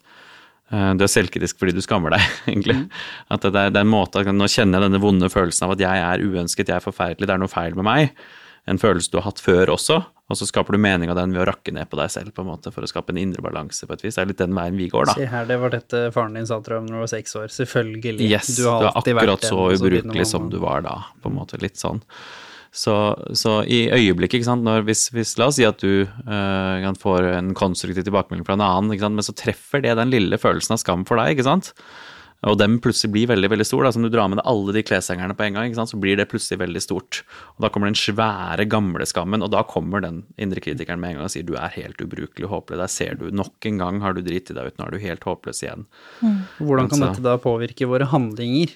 du er selvkritisk fordi du skammer deg, egentlig. At det er, det er en måte, Nå kjenner jeg denne vonde følelsen av at jeg er uønsket, jeg er forferdelig, det er noe feil med meg. En følelse du har hatt før også, og så skaper du mening av den ved å rakke ned på deg selv, på en måte, for å skape en indre balanse på et vis. Det er litt den veien vi går, da. Se her, det var dette faren din sa til deg da du var seks år. Selvfølgelig. Yes, du, har, alltid vært akkurat så ubrukelig som du var da, på en måte. Litt sånn. Så, så i øyeblikket, ikke sant, når, hvis, hvis La oss si at du uh, får en konstruktiv tilbakemelding fra en annen, ikke sant, men så treffer det den lille følelsen av skam for deg, ikke sant. Og den plutselig blir veldig veldig stor. da, Som du drar med deg alle de kleshengerne på en gang, ikke sant? så blir det plutselig veldig stort. Og Da kommer den svære, gamle skammen, og da kommer den indre kritikeren med en gang og sier du er helt ubrukelig og håpløs. Der ser du nok en gang har du dritt i deg ut, nå er du helt håpløs igjen. Hvordan kan Altså- dette da påvirke våre handlinger?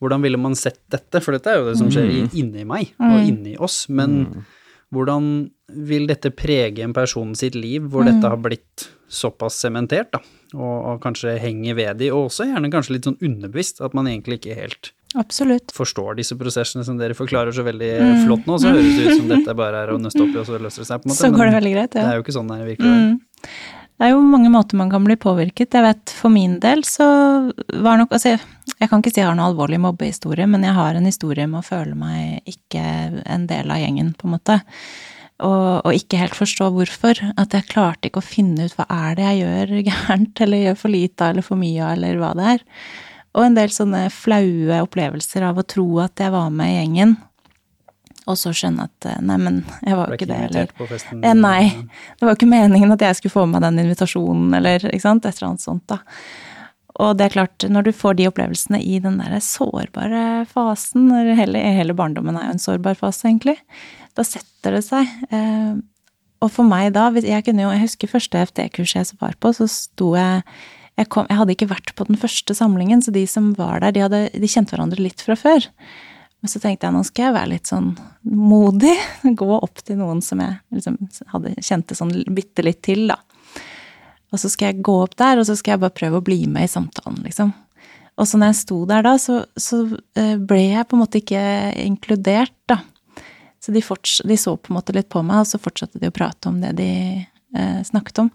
Hvordan ville man sett dette? For dette er jo det som skjer i- inni meg og inni oss. Men hvordan vil dette prege en person sitt liv, hvor dette har blitt såpass sementert, da, og, og kanskje henger ved de, og også gjerne kanskje litt sånn underbevisst, at man egentlig ikke helt Absolutt. forstår disse prosessene som dere forklarer så veldig flott nå, så høres det ut som dette bare er å nøste opp i, og så løser det seg, på en måte. Så går det veldig greit, ja. Det er jo ikke sånn det er i virkeligheten. Mm. Det er jo mange måter man kan bli påvirket. Jeg vet for min del så var nok Altså, jeg, kan ikke si jeg har noe alvorlig mobbehistorie, men jeg har en historie med å føle meg ikke en del av gjengen, på en måte. Og, og ikke helt forstå hvorfor. At jeg klarte ikke å finne ut hva er det jeg gjør gærent, eller gjør for lite av, eller for mye av, eller hva det er. Og en del sånne flaue opplevelser av å tro at jeg var med i gjengen, og så skjønne at eh, nei, men jeg var jo ikke ikke det, eller festen. Eh, Nei. Det var jo ikke meningen at jeg skulle få med meg den invitasjonen, eller ikke sant, et eller annet sånt, da. Og det er klart, når du får de opplevelsene i den der sårbare fasen, eller hele, hele barndommen er jo en sårbar fase, egentlig, da setter det seg. Eh, og for meg da, jeg kunne jo, jeg husker første FD-kurset jeg var på, så sto jeg jeg, kom, jeg hadde ikke vært på den første samlingen, så de som var der, de, hadde, de kjente hverandre litt fra før. Men så tenkte jeg nå skal jeg være litt sånn modig, gå opp til noen som jeg liksom hadde, kjente sånn bitte litt til, da. Og så skal jeg gå opp der, og så skal jeg bare prøve å bli med i samtalen, liksom. Og så når jeg sto der da, så, så eh, ble jeg på en måte ikke inkludert, da. Så de, de så på en måte litt på meg, og så fortsatte de å prate om det de eh, snakket om.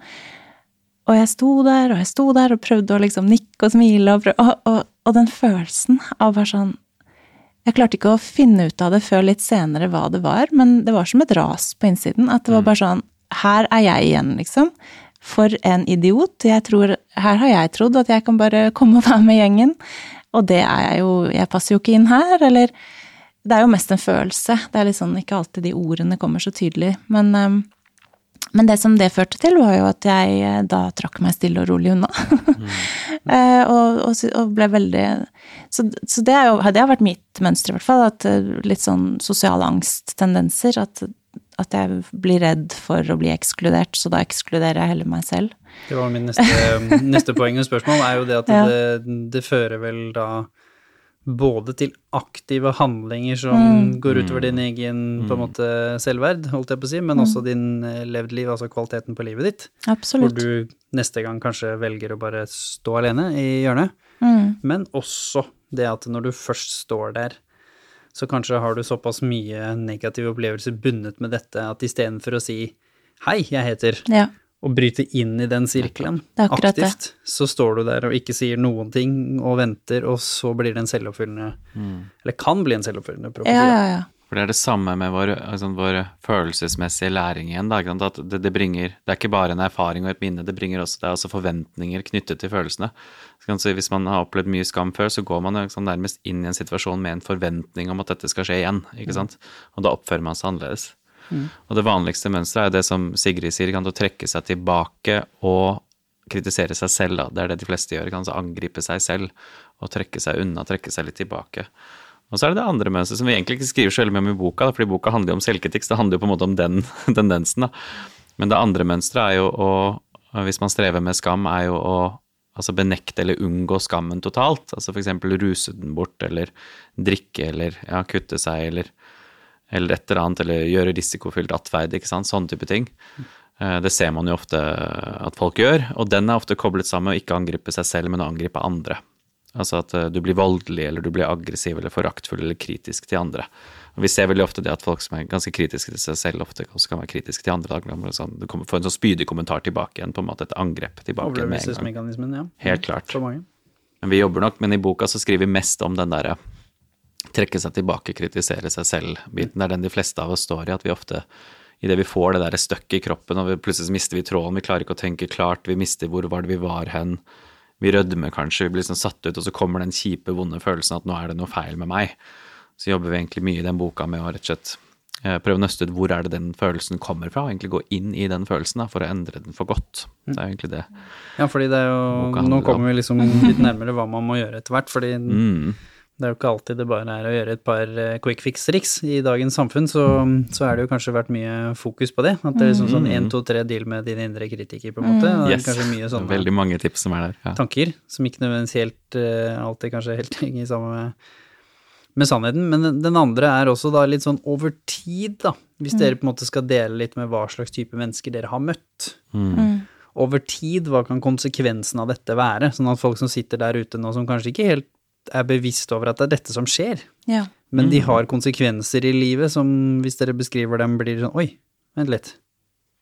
Og jeg sto der, og jeg sto der og prøvde å liksom nikke og smile, og, prøve, og, og, og den følelsen av bare sånn Jeg klarte ikke å finne ut av det før litt senere hva det var, men det var som et ras på innsiden. At det var bare sånn Her er jeg igjen, liksom. For en idiot. Jeg tror, her har jeg trodd at jeg kan bare komme og være med gjengen. Og det er jeg jo Jeg passer jo ikke inn her, eller Det er jo mest en følelse. Det er litt sånn ikke alltid de ordene kommer så tydelig. Men um, men det som det førte til, var jo at jeg eh, da trakk meg stille og rolig unna. Mm. og, og, og ble veldig Så, så det, jo, det har vært mitt mønster, i hvert fall. At eh, litt sånn sosiale angsttendenser. At, at jeg blir redd for å bli ekskludert, så da ekskluderer jeg heller meg selv. Det var min neste, neste poeng og spørsmål, er jo det at Ja. det, det fører vel da både til aktive handlinger som Mm. går utover din egen på en måte selvverd, holdt jeg på å si, men også din eh, levd liv, altså kvaliteten på livet ditt. Absolutt. Hvor du neste gang kanskje velger å bare stå alene i hjørnet. Mm. Men også det at når du først står der, så kanskje har du såpass mye negative opplevelser bundet med dette at istedenfor å si hei, jeg heter, Ja. Og bryte inn i den sirkelen Det er det. aktivt, så står du der og ikke sier noen ting og venter, og så blir det en selvoppfyllende Eller kan bli en selvoppfyllende profeti. ja, ja, ja. For det er det samme med vår, altså, vår følelsesmessige læring igjen. Da. At det, det, bringer, det er ikke bare en erfaring og et minne, det bringer også, det er også forventninger knyttet til følelsene. Så kan si, hvis man har opplevd mye skam før, så går man liksom nærmest inn i en situasjon med en forventning om at dette skal skje igjen. ikke sant? Og da oppfører man seg annerledes. Og det vanligste mønsteret er det som Sigrid sier, kan du trekke seg tilbake og kritisere seg selv. Da. Det er det de fleste gjør. Kan angripe seg selv og trekke seg unna, trekke seg litt tilbake. Og så er det det andre mønsteret som vi egentlig ikke skriver så veldig mye om i boka, da, fordi boka handler jo om selvkritikk, så det handler jo på en måte om den tendensen. da. Men det andre mønsteret er jo å, hvis man strever med skam, er jo å altså benekte eller unngå skammen totalt. Altså f.eks. ruse den bort, eller drikke, eller ja, kutte seg, eller, eller et eller annet, eller gjøre risikofylt atferd, ikke sant. Sånne type ting. Eh, Det ser man jo ofte at folk gjør, og den er ofte koblet sammen med å ikke angripe seg selv, men å angripe andre. Altså at eh, du blir voldelig, eller du blir aggressiv, eller foraktfull, eller kritisk til andre. Og vi ser veldig ofte det at folk som er ganske kritiske til seg selv, ofte også kan være kritiske til andre. Sånn, du får en sånn spydig kommentar tilbake igjen, på en måte et angrep tilbake med en gang. Ja. Helt klart. Men vi jobber nok, men i boka så skriver vi mest om den derre trekke seg tilbake, kritisere seg selv-biten. Det er den de fleste av oss står i, at vi ofte idet vi får det der støkket i kroppen, og vi, plutselig mister vi tråden, vi klarer ikke å tenke klart, vi mister hvor var det vi var hen. Vi rødmer kanskje, vi blir sånn satt ut, og så kommer den kjipe, vonde følelsen at nå er det noe feil med meg. Så jobber vi egentlig mye i den boka med å rett og slett eh, prøve å nøste ut hvor er det den følelsen kommer fra, og egentlig gå inn i den følelsen da, for å endre den for godt. Det er egentlig det. Ja, fordi det er jo Nå kommer vi liksom litt nærmere hva man må gjøre etter hvert, fordi Mm. Det er jo ikke alltid det bare er å gjøre et par eh, quick fix-triks. I dagens samfunn så, så er det jo kanskje vært mye fokus på det. At det er liksom sånn én, to, tre, deal med din indre kritiker, på en måte. Det er Mm. Yes. kanskje mye sånne Veldig mange tips som er der. Ja. tanker som ikke nødvendigvis helt eh, alltid kanskje helt henger sammen med, med sannheten. Men den, den andre er også da litt sånn over tid, da. Hvis dere på en måte skal dele litt med hva slags type mennesker dere har møtt. Mm. Over tid, hva kan konsekvensen av dette være? Sånn at folk som sitter der ute nå, som kanskje ikke helt er bevisst over at det er dette som skjer, Ja. men de har konsekvenser i livet som, hvis dere beskriver dem, blir sånn Oi, vent litt.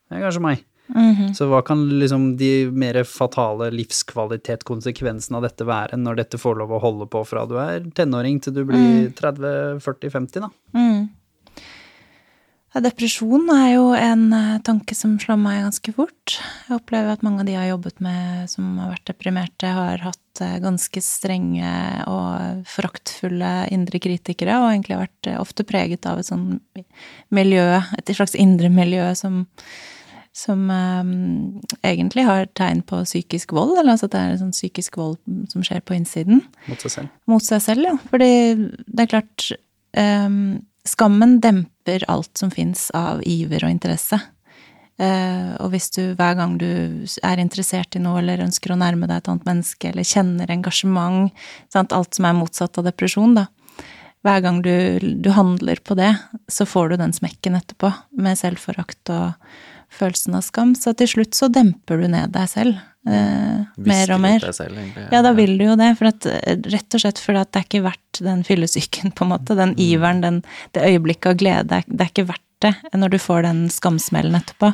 Det er kanskje meg. Mhm. Så hva kan liksom de mer fatale livskvalitetskonsekvensene av dette være når dette får lov å holde på fra du er tenåring til du blir 30-40-50, da? Mm. Ja, depresjon er jo en eh, tanke som slår meg ganske fort. Jeg opplever at mange av de jeg har jobbet med som har vært deprimerte, har hatt eh, ganske strenge og foraktfulle indre kritikere, og egentlig har vært eh, ofte preget av et sånn miljø, et slags indre miljø som som um, egentlig har tegn på psykisk vold, eller altså at det er en sånn psykisk vold som skjer på innsiden Mot seg selv. mot seg selv, ja. Fordi det er klart ehm, Skammen demper alt som fins av iver og interesse. Eh, og hvis du hver gang du er interessert i noe eller ønsker å nærme deg et annet menneske eller kjenner engasjement, sant, alt som er motsatt av depresjon, da. Hver gang du, du handler på det, så får du den smekken etterpå, med selvforakt og følelsen av skam. Så til slutt så demper du ned deg selv. Eh, mer og mer. selv, egentlig. Ja, da vil du jo det, for at, eh, rett og slett fordi at det er ikke verdt den fyllesyken, på en måte. Den iveren, den, det øyeblikket av glede. Det er, ikke verdt det når du får den skamsmellen etterpå.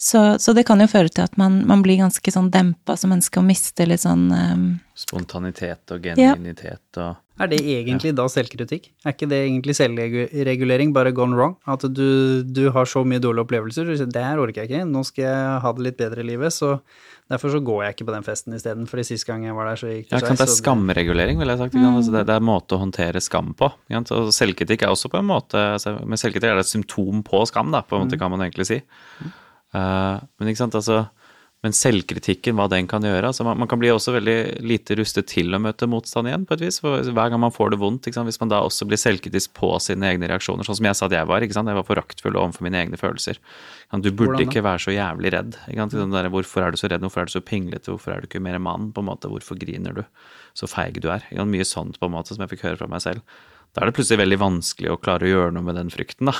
Så, så det kan jo føre til at man, man blir ganske sånn dempa som menneske og mister litt sånn um, Spontanitet og Ja. genuinitet og Er det egentlig da selvkritikk? Er ikke det egentlig selvregulering, bare gone wrong? At du, du har så mye dårlige opplevelser, du sier det her orker jeg ikke, nå skal jeg ha det litt bedre i livet, så derfor så går jeg ikke på den festen isteden, fordi sist gang jeg var der, så gikk Ja, det kan det er skamregulering, vil jeg sagt. Mm. Altså, det, det er en måte å håndtere skam på. Og selvkritikk er også på en måte altså, Men selvkritikk er et symptom på skam, da, på en måte kan man egentlig si. Eh, men ikke sant, altså men selvkritikken, hva den kan gjøre altså man, man kan bli også veldig lite rustet til å møte motstand igjen, på et vis. For hver gang man får det vondt, ikke sant? hvis man da også blir selvkritisk på sine egne reaksjoner, sånn som jeg sa at jeg var. ikke sant? Jeg var foraktfull overfor mine egne følelser. Du burde ikke være så jævlig redd. ikke sant? Sånn der, hvorfor er du så redd, hvorfor er du så pinglete, hvorfor er du ikke mer mann? på en måte, Hvorfor griner du? Så feig du er. Mye sånt på en måte som jeg fikk høre fra meg selv. Da er det plutselig veldig vanskelig å klare å gjøre noe med den frykten, da.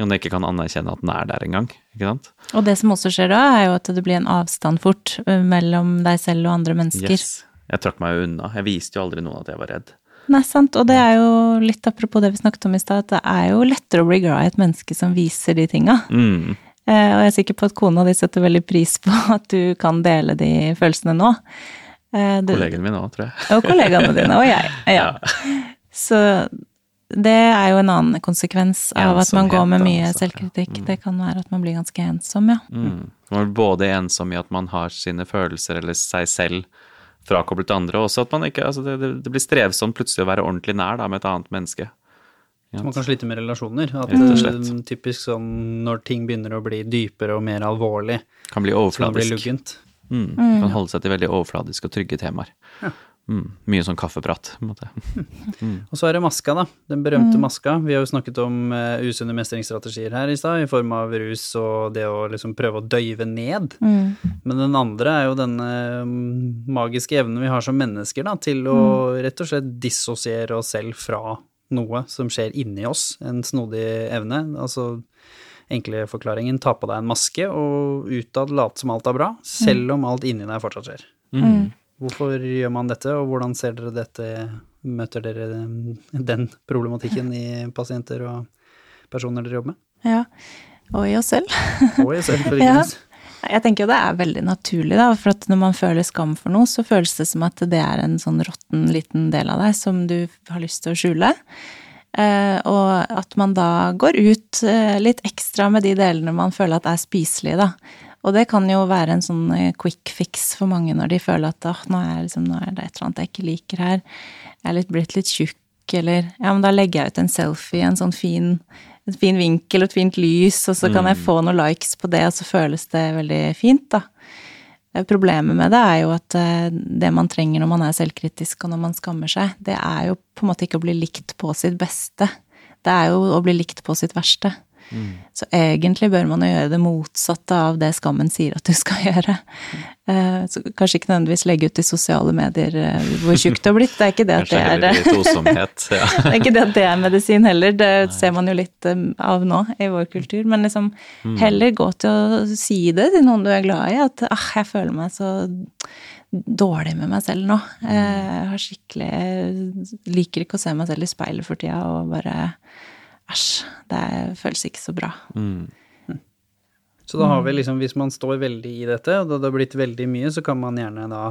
Om jeg ikke kan anerkjenne at den er der engang. ikke sant? Og det som også skjer da, er jo at det blir en avstand fort eh, mellom deg selv og andre mennesker. Yes. Jeg trakk meg jo unna. Jeg viste jo aldri noen at jeg var redd. Nei, sant. Og det er jo litt apropos det vi snakket om i stad, at det er jo lettere å bli glad i et menneske som viser de tinga. Mm. Eh, og jeg er sikker på at kona di setter veldig pris på at du kan dele de følelsene nå. Eh, du- Kollegene mine òg, tror jeg. Og kollegaene dine, og jeg. Ja. Så det er jo en annen konsekvens av at man går med mye altså. selvkritikk. Det kan være at man blir ganske ensom, ja. Mm. Man blir både ensom i at man har sine følelser eller seg selv frakoblet til andre, og også at man ikke altså det, det, det blir strevsomt plutselig å være ordentlig nær da, med et annet menneske. Så man kan slite med relasjoner. At slett. eh, typisk sånn når ting begynner å bli dypere og mer alvorlig, Kan bli så Kan blir overfladisk. luggent. Mm. Kan holde seg til veldig overfladiske og trygge temaer. Mm. Mye sånn kaffeprat, på en måte. Og så er det maska, da. Den berømte maska. Vi har jo snakket om uh, usunne mestringsstrategier her i stad, i form av rus og det å liksom prøve å døyve ned. Men den andre er jo denne mm, magiske evnen vi har som mennesker, da, til å rett og slett dissosiere oss selv fra noe som skjer inni oss. En snodig evne. Altså enkle forklaringen, ta på deg en maske og utad late som alt er bra, selv om alt inni deg fortsatt skjer. Hvorfor gjør man dette, og hvordan ser dere dette Møter dere den problematikken i pasienter og personer dere jobber med? ja. Og i oss selv. Og i oss selv, for ikke Ja. Jeg tenker jo det er veldig naturlig, da, for at når man føler skam for noe, så føles det som at det er en sånn råtten liten del av deg som du har lyst til å skjule. Uh, og at man da går ut uh, litt ekstra med de delene man føler at er spiselige, da. Og det kan jo være en sånn eh, quick fix for mange når de føler at oh, nå, er liksom, nå er det et eller annet jeg ikke liker her. Jeg er litt, blitt litt tjukk, eller ja, men da legger jeg ut en selfie, en sånn fin, en fin vinkel og et fint lys, og så kan jeg få noen likes på det, og så føles det veldig fint, da. Eh, Problemet med det er jo at eh, det man trenger når man er selvkritisk og når man skammer seg, det er jo på en måte ikke å bli likt på sitt beste. Det er jo å bli likt på sitt verste. Så egentlig bør man jo gjøre det motsatte av det skammen sier at du skal gjøre. Eh, Så kanskje ikke nødvendigvis legge ut i sosiale medier eh, hvor tjukk du har blitt. Det er ikke det at det er tosomhet. Det er ikke det at det er medisin heller, det ser man jo litt av nå i vår kultur. Men liksom heller gå til å si det til noen du er glad i, at ah, jeg føler meg så dårlig med meg selv nå. Jeg har skikkelig Liker ikke å se meg selv i speilet for tida og bare Æsj, det føles ikke så bra. Så da har vi liksom, hvis man står veldig i dette, og det har blitt veldig mye, så kan man gjerne da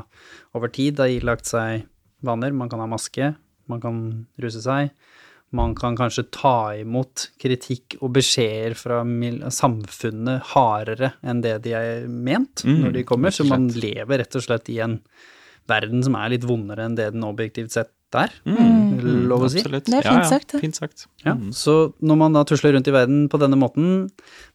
over tid ha ilagt seg vaner. Man kan ha maske, man kan ruse seg. Man kan kanskje ta imot kritikk og beskjeder fra samfunnet hardere enn det de er ment Mm, når de kommer. Så man lever rett og slett i en verden som er litt vondere enn det den objektivt sett er. Mm, Lov å si. Absolutt. Det er fint fint ja, sagt. Fint sagt. Ja, Mm. så når man da tusler rundt i verden på denne måten,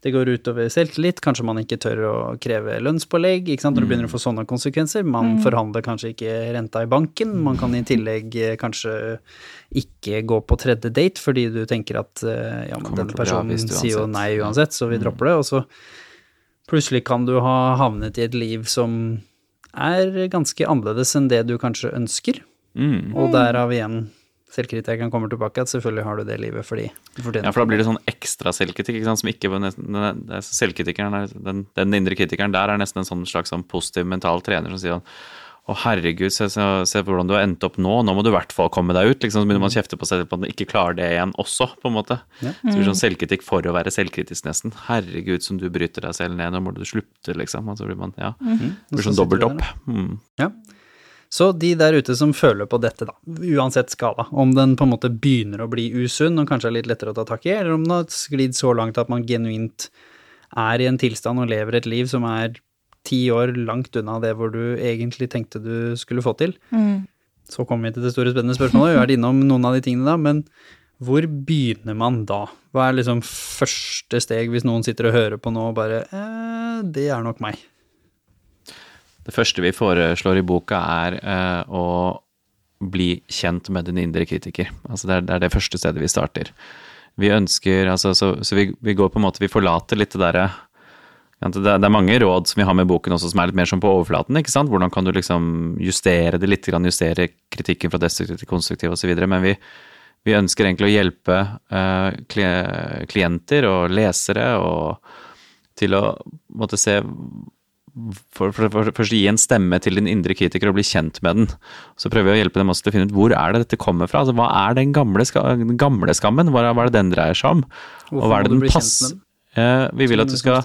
det går utover selvtillit, kanskje man ikke tør å kreve lønnspålegg, ikke sant, når det begynner å få sånne konsekvenser, man forhandler kanskje ikke renta i banken, man kan i tillegg eh, kanskje ikke gå på tredje date fordi du tenker at eh, ja, men denne personen sier jo nei uansett, så vi dropper det, og så plutselig kan du ha havnet i et liv som er ganske annerledes enn det du kanskje ønsker, Mm. og derav igjen selvkritikeren kommer tilbake, at selvfølgelig har du det livet fordi du fortjener det. Ja, for da blir det sånn ekstra selvkritikk, ikke sant, som ikke er- er selvkritikeren, er, den, den indre kritikeren der er nesten en sånn slags sånn positiv mental trener som sier sånn å herregud, se, se, se hvordan du har endt opp nå, nå må du i hvert fall komme deg ut. liksom, Så begynner man å kjefte på seg selv på at man ikke klarer det igjen også, på en måte. Ja. Så det sånn selvkritikk for å være selvkritisk, nesten. Herregud, som du bryter deg selv ned, nå må du slutte, liksom. Og så blir man, ja. Det blir sånn dobbelt opp. Mm. Ja. Så de der ute som føler på dette, da, uansett skala, om den på en måte begynner å bli usunn og kanskje er litt lettere å ta tak i, eller om den har sklidd så langt at man genuint er i en tilstand og lever et liv som er ti år langt unna det hvor du egentlig tenkte du skulle få til. Så kommer vi til det store spennende spørsmålet, vi har vært innom noen av de tingene da, men hvor begynner man da? Hva er liksom første steg hvis noen sitter og hører på nå og bare eh, det er nok meg. Det første vi foreslår i boka, er eh, å bli kjent med din indre kritiker. Altså det, er, det er det første stedet vi starter. Vi ønsker altså, Så, så vi, vi går på en måte Vi forlater litt det derre det, er- mange råd som vi har med boken også som er litt mer som på overflaten. ikke sant? Hvordan kan du liksom justere det litt, justere kritikken fra destruktiv til konstruktiv osv. Men vi, vi ønsker egentlig å hjelpe uh, klienter og lesere og til å måtte se for, for, for, først gi en stemme til din indre kritiker og bli kjent med den. Så prøver vi å hjelpe dem også til å finne ut hvor er det dette kommer fra. Altså, hva er den gamle, ska, den gamle skammen? Hva hva er det den dreier seg om? Hvorfor og hva er det den passer? pass- Eh, vi vil at du skal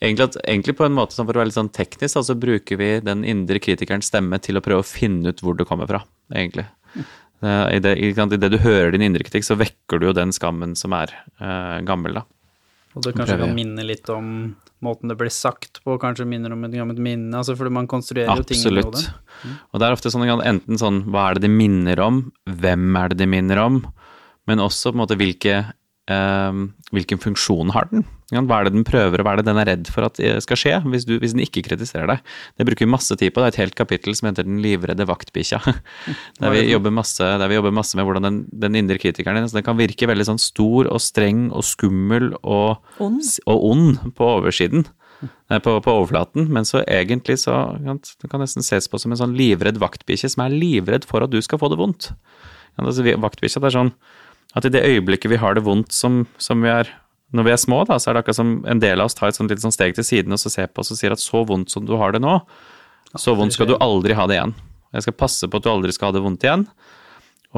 Egentlig, at, egentlig på en måte for å være litt sånn teknisk, da, så bruker vi den indre kritikerens stemme til å prøve å finne ut hvor det kommer fra, egentlig. Eh, I det, i, det du hører din indre kritikk, så vekker du jo den skammen som er eh, gammel, da. Og det kanskje kan minne litt om måten det blir sagt på, kanskje minner om et gammelt minne, altså fordi man konstruerer jo ting Absolutt. hodet. Og det er ofte sånn enten sånn hva er det de minner om, hvem er det de minner om, men også på en måte hvilke, eh, hvilken funksjon har den? Hva er det den prøver, og hva er det den er redd for at det skal skje, hvis, du, hvis den ikke kritiserer deg? Det bruker vi masse tid på, det er et helt kapittel som heter Den livredde vaktbikkja. Der vi jobber masse, der vi jobber masse med hvordan den, den indre kritikeren din, så den kan virke veldig sånn stor og streng og skummel og og ond på oversiden, eh, på, på overflaten, men så egentlig så det kan nesten ses på som en sånn livredd vaktbikkje som er livredd for at du skal få det vondt. Ja, altså, vaktbikkja, det er sånn at i det øyeblikket vi har det vondt som, som vi er når vi er små, da, så er det akkurat som en del av oss tar et sånt litt sånn steg til siden og så ser på oss og sier at så vondt som du har det nå, så vondt skal du aldri ha det igjen. Jeg skal passe på at du aldri skal ha det vondt igjen.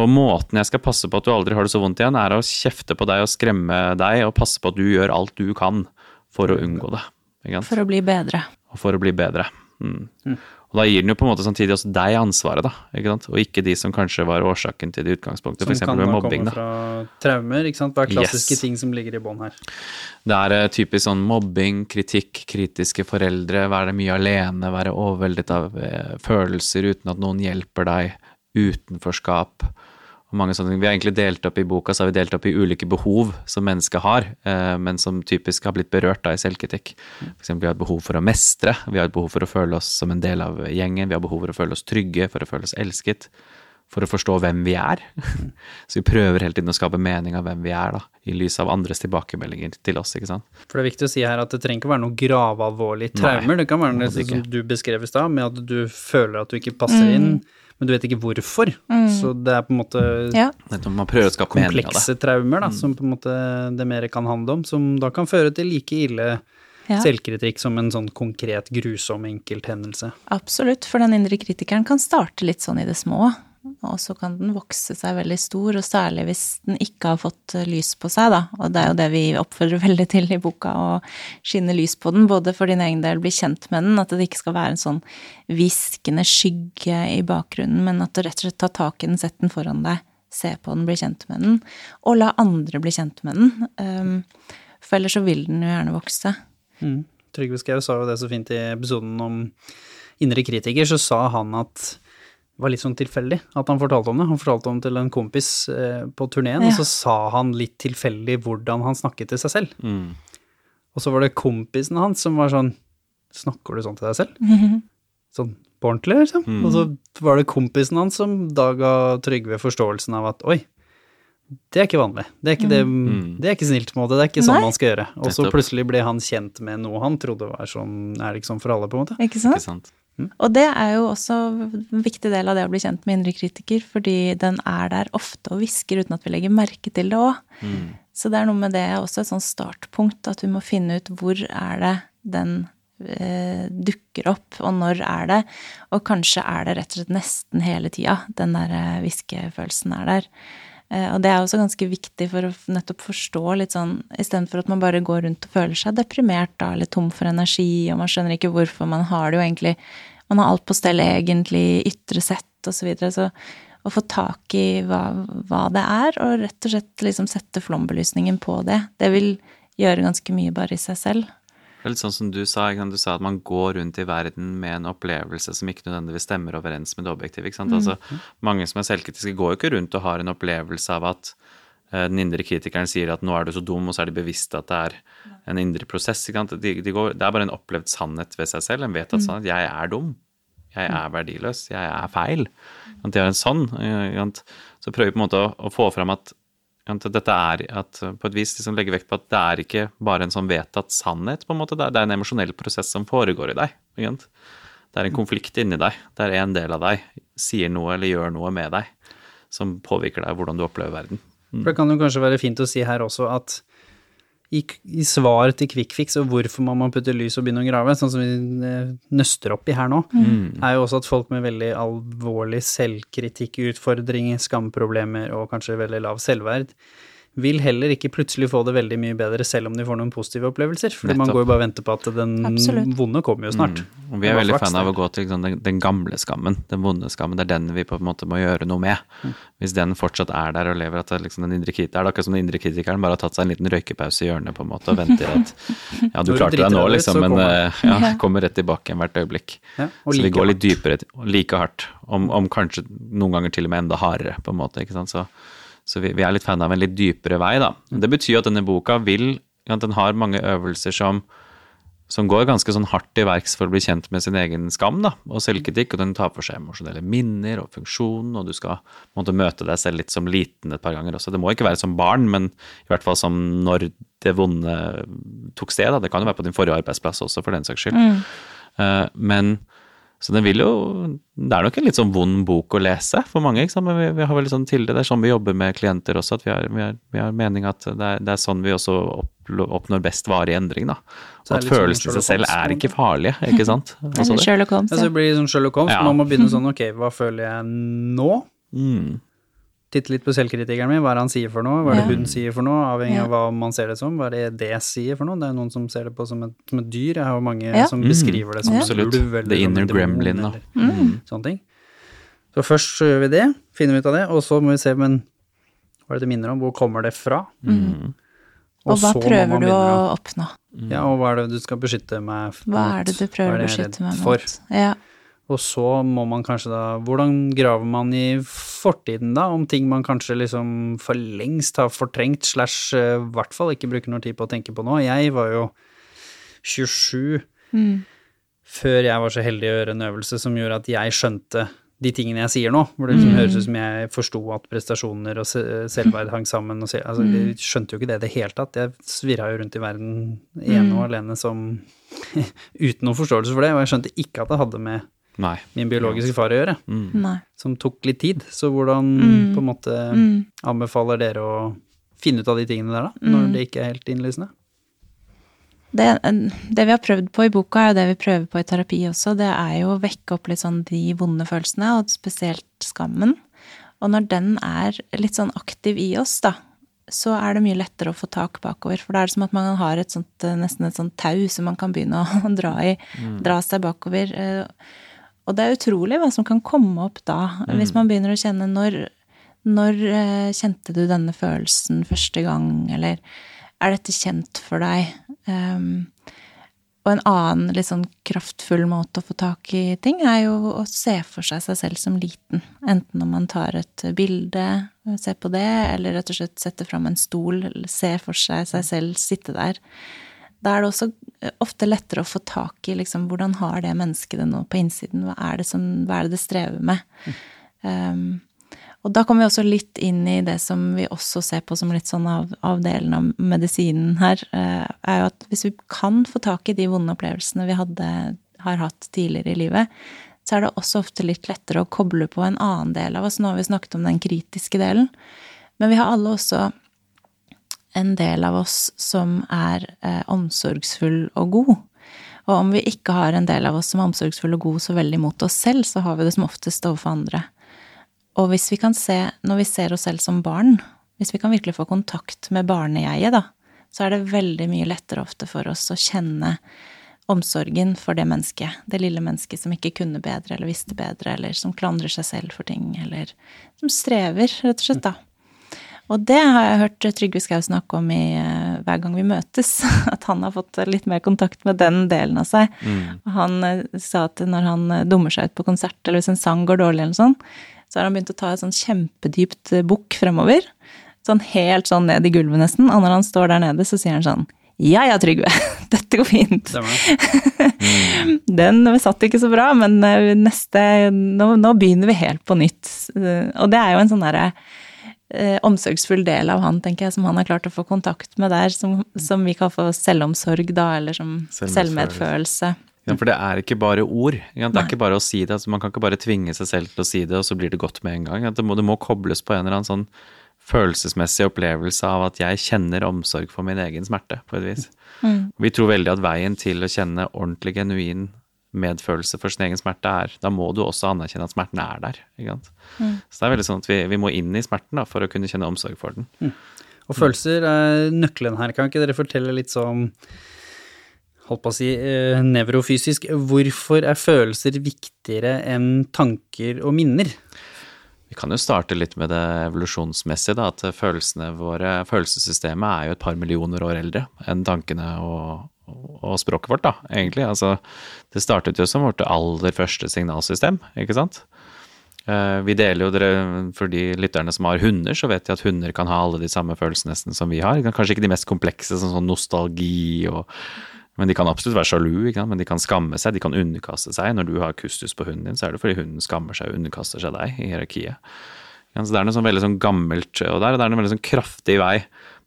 Og måten jeg skal passe på at du aldri har det så vondt igjen, er å kjefte på deg og skremme deg og passe på at du gjør alt du kan for å unngå det. Ikke sant? For å bli bedre. Og for å bli bedre. Mm. Og da gir den jo på en måte samtidig også deg ansvaret, da. Ikke sant? Og ikke de som kanskje var årsaken til det utgangspunktet, f.eks. Som kan med mobbing. komme da. fra traumer, ikke sant. Hva er klassiske Yes. ting som ligger i bånn her? Det er eh, typisk sånn mobbing, kritikk, kritiske foreldre, være mye alene, være overveldet av eh, følelser uten at noen hjelper deg, utenforskap. Og mange sånne ting. Vi har egentlig delt opp i boka så har vi delt opp i ulike behov som mennesket har, eh, men som typisk har blitt berørt da i selvkritikk. Eksempel vi har et behov for å mestre, vi har et behov for å føle oss som en del av gjengen, vi har behov for å føle oss trygge, for å føle oss elsket, for å forstå hvem vi er. Så vi prøver hele tiden å skape mening av hvem vi er, da, i lys av andres tilbakemeldinger til oss, ikke sant. For det er viktig å si her at det trenger ikke være noe gravalvorlige traumer. Det kan være noe som du beskrev i stad, med at du føler at du ikke passer inn, men du vet ikke hvorfor. Så det er på en måte Ja. Komplekse traumer, da, som på en måte det mer kan handle om, som da kan føre til like ille Ja. selvkritikk som en sånn konkret, grusom enkelthendelse. Absolutt, for den indre kritikeren kan starte litt sånn i det små, og så kan den vokse seg veldig stor, og særlig hvis den ikke har fått eh, lys på seg, da. Og det er jo det vi oppfordrer veldig til i boka, å skinne lys på den, både for din egen del, bli kjent med den, at det ikke skal være en sånn hviskende skygge i bakgrunnen, men at du rett og slett tar tak i den, sett den foran deg, se på den, bli kjent med den, og la andre bli kjent med den. Um, for ellers så vil den jo gjerne vokse. Mm. Trygve Skau sa jo det så fint i episoden om indre kritiker, så sa han at det var litt sånn tilfeldig at han fortalte om det. Han fortalte om det til en kompis eh, på turneen, Ja. og så sa han litt tilfeldig hvordan han snakket til seg selv. Mm. Og så var det kompisen hans som var sånn Snakker du sånn til deg selv? Sånn på ordentlig, liksom? Mm. Og så var det kompisen hans som da ga Trygve forståelsen av at oi, det er ikke vanlig. Det er ikke, det, det er ikke snilt, på en måte. Det er ikke sånn Nei. man skal gjøre. Og så plutselig ble han kjent med noe han trodde var sånn Er det ikke sånn for alle, på en måte? Ikke sant? Ikke sant? Og det er jo også en viktig del av det å bli kjent med indre kritiker, fordi den er der ofte og hvisker uten at vi legger merke til det òg. Så det er noe med det også et sånn startpunkt, at vi må finne ut hvor er det den eh, dukker opp, og når er det. Og kanskje er det rett og slett nesten hele tida den der eh, hviskefølelsen er der. Eh, Og det er også ganske viktig for å nettopp forstå litt sånn, istedenfor at man bare går rundt og føler seg deprimert da, eller tom for energi, og man skjønner ikke hvorfor man har det jo egentlig Man har alt på stell egentlig, ytre sett og så videre. Så å få tak i hva, hva det er, og rett og slett liksom sette flombelysningen på det, det vil gjøre ganske mye bare i seg selv. Det er litt sånn som du sa, du sa at man går rundt i verden med en opplevelse som ikke nødvendigvis stemmer overens med det objektive. ikke sant? Altså, mange som er selvkritiske, går jo ikke rundt og har en opplevelse av at uh, den indre kritikeren sier at 'nå er du så dum', og så er de bevisste at det er en indre prosess. ikke sant? De, de går, det er bare en opplevd sannhet ved seg selv. En vet at sannhet, 'jeg er dum', 'jeg er verdiløs', 'jeg er feil'. De har en sånn. eh? Så prøver vi på en måte å, å få fram at at dette er at på et vis liksom legge vekt på at det er ikke bare en sånn vedtatt sannhet, på en måte. Det er, en emosjonell prosess som foregår i deg. Ikke? Det er en konflikt inni deg, der en del av deg sier noe eller gjør noe med deg som påvirker deg, hvordan du opplever verden. For det kan jo kanskje være fint å si her også at i, i svar til quickfix og hvorfor man må putte lys og begynne å grave, sånn som vi eh, nøster opp i her nå, er jo også at folk med veldig alvorlig selvkritikkutfordring, skamproblemer og kanskje veldig lav selvverd, vil heller ikke plutselig få det veldig mye bedre selv om de får noen positive opplevelser. Fordi man går jo bare og venter på at den Absolutt. vonde kommer jo snart. Og vi er veldig fan av å gå til liksom, den, den gamle skammen, den vonde skammen. Det er den vi på en måte må gjøre noe med. Hvis den fortsatt er der og lever at det er liksom den indre kritikeren, er det akkurat som den indre kritikeren bare har tatt seg en liten røykepause i hjørnet på en måte og venter at ja, du klarte deg nå, liksom, men kommer eh, ja, kommer rett tilbake igjen hvert øyeblikk. Ja, så vi like går litt dypere, like hardt, om, om kanskje noen ganger til og med enda hardere, på en måte. ikke sant, så så vi, vi er litt fan av en litt dypere vei, da. Det betyr at denne boka vil Den har mange øvelser som, som går ganske sånn hardt til verks for å bli kjent med sin egen skam da, og selvkritikk. Og den tar for seg emosjonelle minner og funksjon, og du skal måtte møte deg selv litt som liten et par ganger også. Det må ikke være som barn, men i hvert fall som når det vonde tok sted. Da. Det kan jo være på din forrige arbeidsplass også, for den saks skyld. Eh, men så det vil jo Det er nok en litt sånn vond bok å lese for mange, ikke sant? men vi, vi har vel sånn til det. Det er sånn vi jobber med klienter også, at vi har, vi har, vi har mening at det er, det er sånn vi også oppnår best varig endring, da. Så at sånn følelsene i seg selv er ikke farlige, ikke sant? Eller det. Sherlock Holmes. Ja, så det blir sånn Sherlock Holmes, Ja. man må begynne sånn, ok, hva føler jeg nå? Mm. Titte litt på selvkritikeren min, hva er det han sier for noe, hva er det Ja. hun sier for noe, avhengig Ja. av hva man ser det som, hva er det det sier for noe, det er noen som ser det på som et, som et dyr, jeg har jo mange Ja. som Mm. beskriver det som Absolutt. ulv, The inner gremlin, da. Mm. sånne ting. Så først så gjør vi det, finner vi ut av det, og så må vi se, men hva er det det minner om, hvor kommer det fra? Mm. Og hva så prøver du å oppnå? Ja, og hva er det du skal beskytte meg mot? Hva er det du prøver å beskytte meg meg for? Ja. Og så må man kanskje da Hvordan graver man i fortiden, da, om ting man kanskje liksom for lengst har fortrengt, slash eh, i hvert fall ikke bruker noe tid på å tenke på nå. Jeg var jo 27 før jeg var så heldig å gjøre en øvelse som gjorde at jeg skjønte de tingene jeg sier nå, hvor det liksom høres ut som jeg forsto at prestasjoner og selvverd hang sammen. Og se, altså, Jeg skjønte jo ikke det i det hele tatt. Jeg svirra jo rundt i verden ene og alene som uten noen forståelse for det, og jeg skjønte ikke at det hadde med Nei. min biologiske far å gjøre, Nei. som tok litt tid. Så hvordan Mm. på en måte Mm. anbefaler dere å finne ut av de tingene der, da, når det ikke er helt innlysende? Det, det vi har prøvd på i boka, er jo det vi prøver på i terapi også. Det er jo å vekke opp litt sånn de vonde følelsene, og spesielt skammen. Og når den er litt sånn aktiv i oss, da, så er det mye lettere å få tak bakover. For da er det som at man har et sånt, eh, nesten et sånt tau som man kan begynne å dra i. Dra seg bakover. Og det er utrolig hva som kan komme opp da, hvis man begynner å kjenne når når eh, kjente du denne følelsen første gang, eller er dette kjent for deg? Um, og en annen litt sånn kraftfull måte å få tak i ting, er jo å se for seg seg selv som liten. Enten om man tar et bilde, ser på det, eller rett og slett setter fram en stol, eller ser for seg seg selv sitte der. Da er det også eh, ofte lettere å få tak i liksom, hvordan har det mennesket det nå på innsiden? Hva er det, som, hva er det det strever med? Um, og da kommer vi også litt inn i det som vi også ser på som litt sånn av, av delen av medisinen her, uh, er jo at hvis vi kan få tak i de vonde opplevelsene vi hadde, har hatt tidligere i livet, så er det også ofte litt lettere å koble på en annen del av oss. Nå har vi snakket om den kritiske delen, men vi har alle også en del av oss som er eh, omsorgsfull og god. Og om vi ikke har en del av oss som er omsorgsfull og god så veldig mot oss selv, så har vi det som oftest overfor andre. Og hvis vi kan se, når vi ser oss selv som barn, hvis vi kan virkelig få kontakt med barnejeget, da, så er det veldig mye lettere ofte for oss å kjenne omsorgen for det mennesket. Det lille mennesket som ikke kunne bedre eller visste bedre, eller som klandrer seg selv for ting, eller som strever, rett og slett, da. Og det har jeg hørt Trygve Skau snakke om i eh, Hver gang vi møtes, at han har fått litt mer kontakt med den delen av seg. Og Han eh, sa at når han eh, dummer seg ut på konsert, eller hvis en sang går dårlig, eller sånn, så har han begynt å ta et sånn kjempedypt bukk fremover. Sånn helt sånn ned i gulvet nesten. Og når han står der nede, så sier han sånn Ja ja, Trygve, dette går fint. Den satt ikke så bra, men neste nå, nå begynner vi helt på nytt. Og det er jo en sånn derre eh, omsorgsfull del av han, tenker jeg, som han har klart å få kontakt med der, som, som vi kan få selvomsorg, da, eller som Selvmedfølelse. Ja, for det er ikke bare ord. Ja? Det Nei. er ikke bare å si det. Altså, man kan ikke bare tvinge seg selv til å si det, og så blir det godt med en gang. Det må, det må kobles på en eller annen sånn følelsesmessig opplevelse av at jeg kjenner omsorg for min egen smerte, på et vis. Vi tror veldig at veien til å kjenne ordentlig genuin medfølelse for sin egen smerte er Da må du også anerkjenne at smerten er der. Ikke sant? Så det er veldig sånn at vi, vi må inn i smerten da, for å kunne kjenne omsorg for den. Og følelser er nøkkelen her. Kan ikke dere fortelle litt sånn holdt på å si eh, nevrofysisk, hvorfor er følelser viktigere enn tanker og minner? Vi kan jo starte litt med det evolusjonsmessige, da, at følelsene våre, følelsessystemet er jo et par millioner år eldre enn tankene og, og språket vårt, da, egentlig. Altså, det startet jo som vårt aller første signalsystem, ikke sant? Eh, Vi deler jo dere, For de lytterne som har hunder, så vet de at hunder kan ha alle de samme følelsene nesten som vi har. Kanskje ikke de mest komplekse, som sånn nostalgi og men de kan absolutt være sjalu, ikke sant? men de kan skamme seg, de kan underkaste seg. Når du har kustus på hunden din, så er det fordi hunden skammer seg og underkaster seg deg i hierarkiet. Så det er noe sånn veldig sånn gammelt og der, og det er en veldig sånn kraftig vei.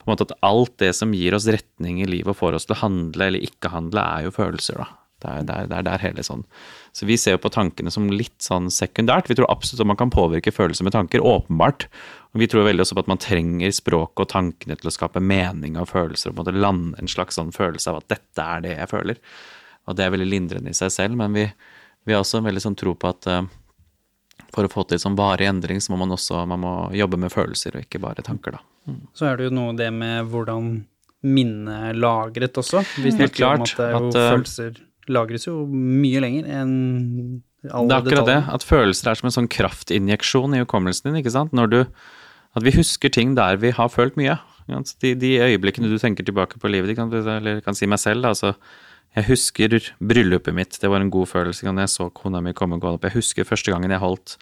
På en måte at alt det som gir oss retning i livet og får oss til å handle eller ikke handle, er jo følelser, da. Det er, der, der, er der hele sånn. Så vi ser jo på tankene som litt sånn sekundært. Vi tror absolutt at man kan påvirke følelser med tanker, åpenbart. Og vi tror veldig også på at man trenger språket og tankene til å skape mening av følelser, og på en måte lande en slags sånn følelse av at dette er det jeg føler. Og det er veldig lindrende i seg selv, men vi, vi har også en veldig sånn tro på at eh, for å få til sånn varig endring, så må man også man må jobbe med følelser og ikke bare tanker, da. Så er det jo noe det med hvordan minnet lagret også. Vi snakker om at, det er jo at, eh, følelser lagres jo mye lenger enn alle Det er akkurat det, at følelser er som en sånn kraftinjeksjon i hukommelsen din, ikke sant. Når du, at vi husker ting der vi har følt mye. De, de øyeblikkene du tenker tilbake på livet ditt, eller kan si meg selv, da, altså Jeg husker bryllupet mitt, det var en god følelse Når jeg så kona mi komme gående opp. Jeg husker første gangen jeg holdt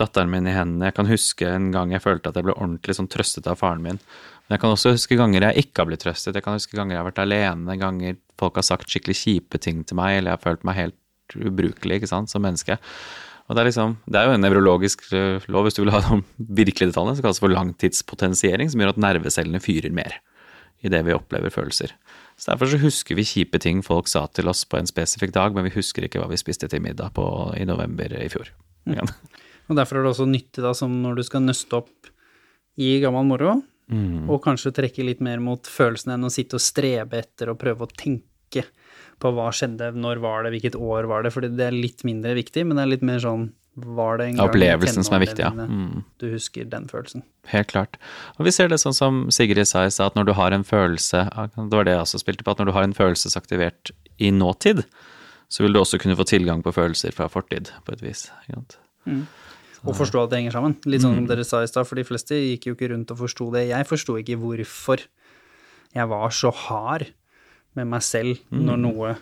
datteren min i hendene. Jeg kan huske en gang jeg følte at jeg ble ordentlig sånn trøstet av faren min. Men jeg kan også huske ganger jeg ikke har blitt trøstet. Jeg kan huske ganger jeg har vært alene, ganger folk har sagt skikkelig kjipe ting til meg, eller jeg har følt meg helt ubrukelig ikke sant, som menneske. Og det er liksom, det er jo en nevrologisk eh, lov, hvis du vil ha de virkelige detaljene, som kalles for langtidspotensiering, som gjør at nervecellene fyrer mer i det vi opplever følelser. Så Derfor så husker vi kjipe ting folk sa til oss på en spesifikk dag, men vi husker ikke hva vi spiste til middag på i november i fjor. Mm. Og derfor er det også nyttig, da, som når du skal nøste opp i gammel moro, Mm. og kanskje trekke litt mer mot følelsene enn å sitte og strebe etter og prøve å tenke på hva skjedde, når var det, hvilket år var det, fordi det er litt mindre viktig, men det er litt mer sånn var det en gang Opplevelsen som er viktig, ja. Mm. Du husker den følelsen. Helt klart. Og vi ser det sånn som Sigrid sa i stad, at når du har en følelse Det var det jeg også spilte på, at når du har en følelsesaktivert i nåtid, så vil du også kunne få tilgang på følelser fra fortid, på et vis. Sant? Og forstå at det henger sammen. Litt sånn som Mm. dere sa i stad, for de fleste gikk jo ikke rundt og forsto det. Jeg forsto ikke hvorfor jeg var så hard med meg selv Mm. når noe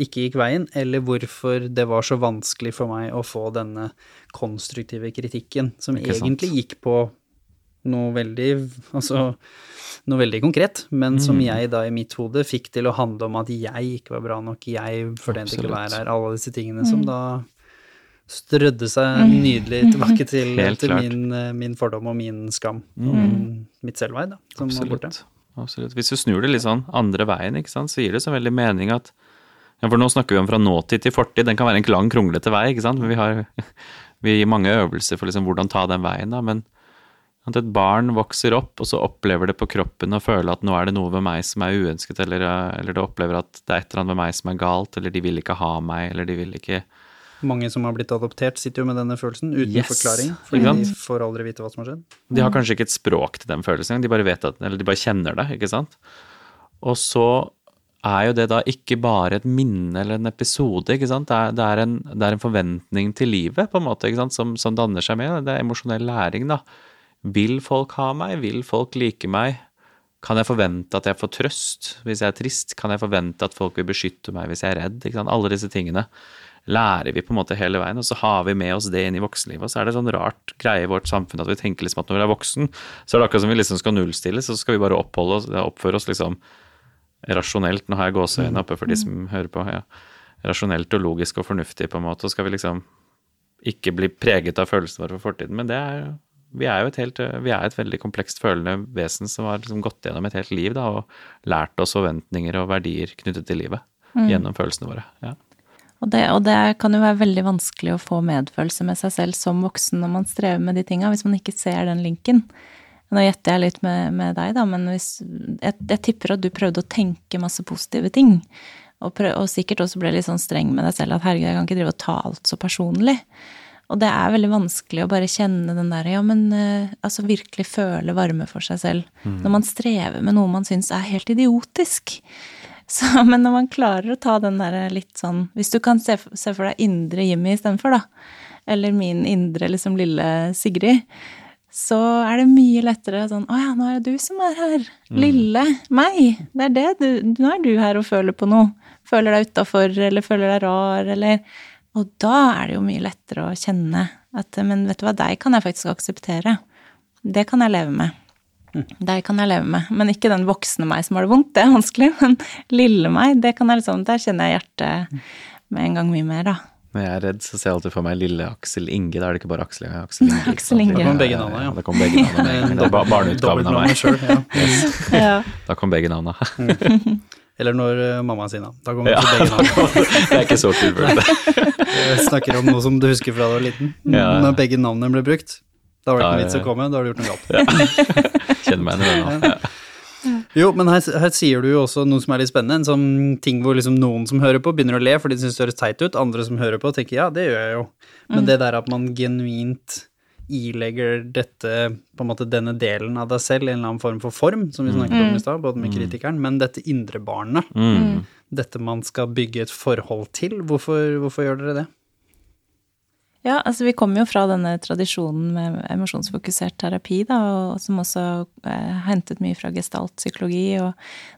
ikke gikk veien, eller hvorfor det var så vanskelig for meg å få denne konstruktive kritikken, som egentlig gikk på noe veldig Altså noe veldig konkret, men som Mm. jeg da i mitt hode fikk til å handle om at jeg ikke var bra nok, jeg fortjente ikke å være her, alle disse tingene som da strødde seg nydelig tilbake til, til min, eh, min fordom og min skam og mitt selvvei, da, som var borte. Absolutt. Absolutt. Hvis du snur det litt sånn andre veien, ikke sant, så gir det så veldig mening at ja, For nå snakker vi om fra nåtid til fortid. Den kan være en lang, kronglete vei, ikke sant. Men vi har vi gir mange øvelser for liksom hvordan ta den veien, da. Men at et barn vokser opp, og så opplever det på kroppen og føler at nå er det noe ved meg som er uønsket, eller, eller det opplever at det er et eller annet ved meg som er galt, eller de vil ikke ha meg, eller de vil ikke Mange som har blitt adoptert, sitter jo med denne følelsen uten Yes. forklaring, fordi de får aldri vite hva som har skjedd. De har kanskje ikke et språk til den følelsen, de bare at, de bare kjenner det, ikke sant? Og så er jo det da ikke bare et minne eller en episode, ikke sant? Det er, det er, en, det er en forventning til livet, på en måte, ikke sant? Som, som danner seg med. Det er emosjonell læring, da. Vil folk ha meg? Vil folk like meg? Kan jeg forvente at jeg får trøst hvis jeg er trist? Kan jeg forvente at folk vil beskytte meg hvis jeg er redd? Ikke sant? Alle disse tingene lærer vi på en måte hele veien, og så har vi med oss det inn i voksenlivet. Og så er det sånn rart greie i vårt samfunn at vi tenker liksom at når vi er voksen, så er det akkurat som vi liksom skal nullstilles, og så skal vi bare oss, oppføre oss liksom rasjonelt. Nå har jeg gåseøynene oppe for de som hører på. ja. Rasjonelt og logisk og fornuftig, på en måte. Og skal vi liksom ikke bli preget av følelsene våre for fortiden. Men det er jo vi er jo et, helt, vi er et veldig komplekst følende vesen som har liksom gått gjennom et helt liv da, og lært oss forventninger og verdier knyttet til livet gjennom følelsene våre. Ja. Og det, og det kan jo være veldig vanskelig å få medfølelse med seg selv som voksen når man strever med de tinga, hvis man ikke ser den linken. Nå gjetter jeg litt med, med deg, da, men hvis, jeg, jeg tipper at du prøvde å tenke masse positive ting. Og, prøv, og sikkert også ble litt sånn streng med deg selv at herregud, jeg kan ikke drive og ta alt så personlig. Og det er veldig vanskelig å bare kjenne den der, ja, men eh, altså virkelig føle varme for seg selv. Når man strever med noe man syns er helt idiotisk. Så, men når man klarer å ta den der litt sånn Hvis du kan se, se for deg indre Jimmy istedenfor, da. Eller min indre liksom lille Sigrid. Så er det mye lettere sånn Å ja, nå er det du som er her. Lille meg. Det er det du Nå er du her og føler på noe. Føler deg utafor, eller føler deg rar, eller Og da er det jo mye lettere å kjenne at Men vet du hva, deg kan jeg faktisk akseptere. Det kan jeg leve med. Deg kan jeg leve med, men ikke den voksne meg som har det vondt. Det er vanskelig. Men lille meg, det kan jeg liksom, der kjenner jeg hjertet med en gang mye mer, da. Når jeg er redd, så ser jeg alltid for meg lille Aksel Inge. Da er det ikke bare Aksel, Aksel Inge. Aksel? Inge. Da kom begge navnene, ja. Da kom begge navna. Det er ba- barneutgaven av meg. Selv, ja. Ja. Da kom begge navnene. Eller når mammaen mamma sier navn. Da kommer Ja, begge navnene. det er ikke så kult. Jeg snakker om noe som du husker fra da du var liten. Ja. Når begge navnene ble brukt, da var det ikke noe vits å komme, da har du gjort noe galt. Kjenner meg igjen i det nå. Ja. Jo, men her, her sier du jo også noe som er litt spennende, en sånn ting hvor liksom noen som hører på, begynner å le fordi de syns det høres teit ut, andre som hører på, tenker ja, det gjør jeg jo. Men det der at man genuint ilegger dette, på en måte denne delen av deg selv, i en eller annen form for form, som vi snakket om i stad, både med kritikeren, men dette indre barnet, dette man skal bygge et forhold til, hvorfor, hvorfor gjør dere det? Ja, altså vi kommer jo fra denne tradisjonen med emosjonsfokusert terapi, da, og som også er hentet mye fra gestaltpsykologi, og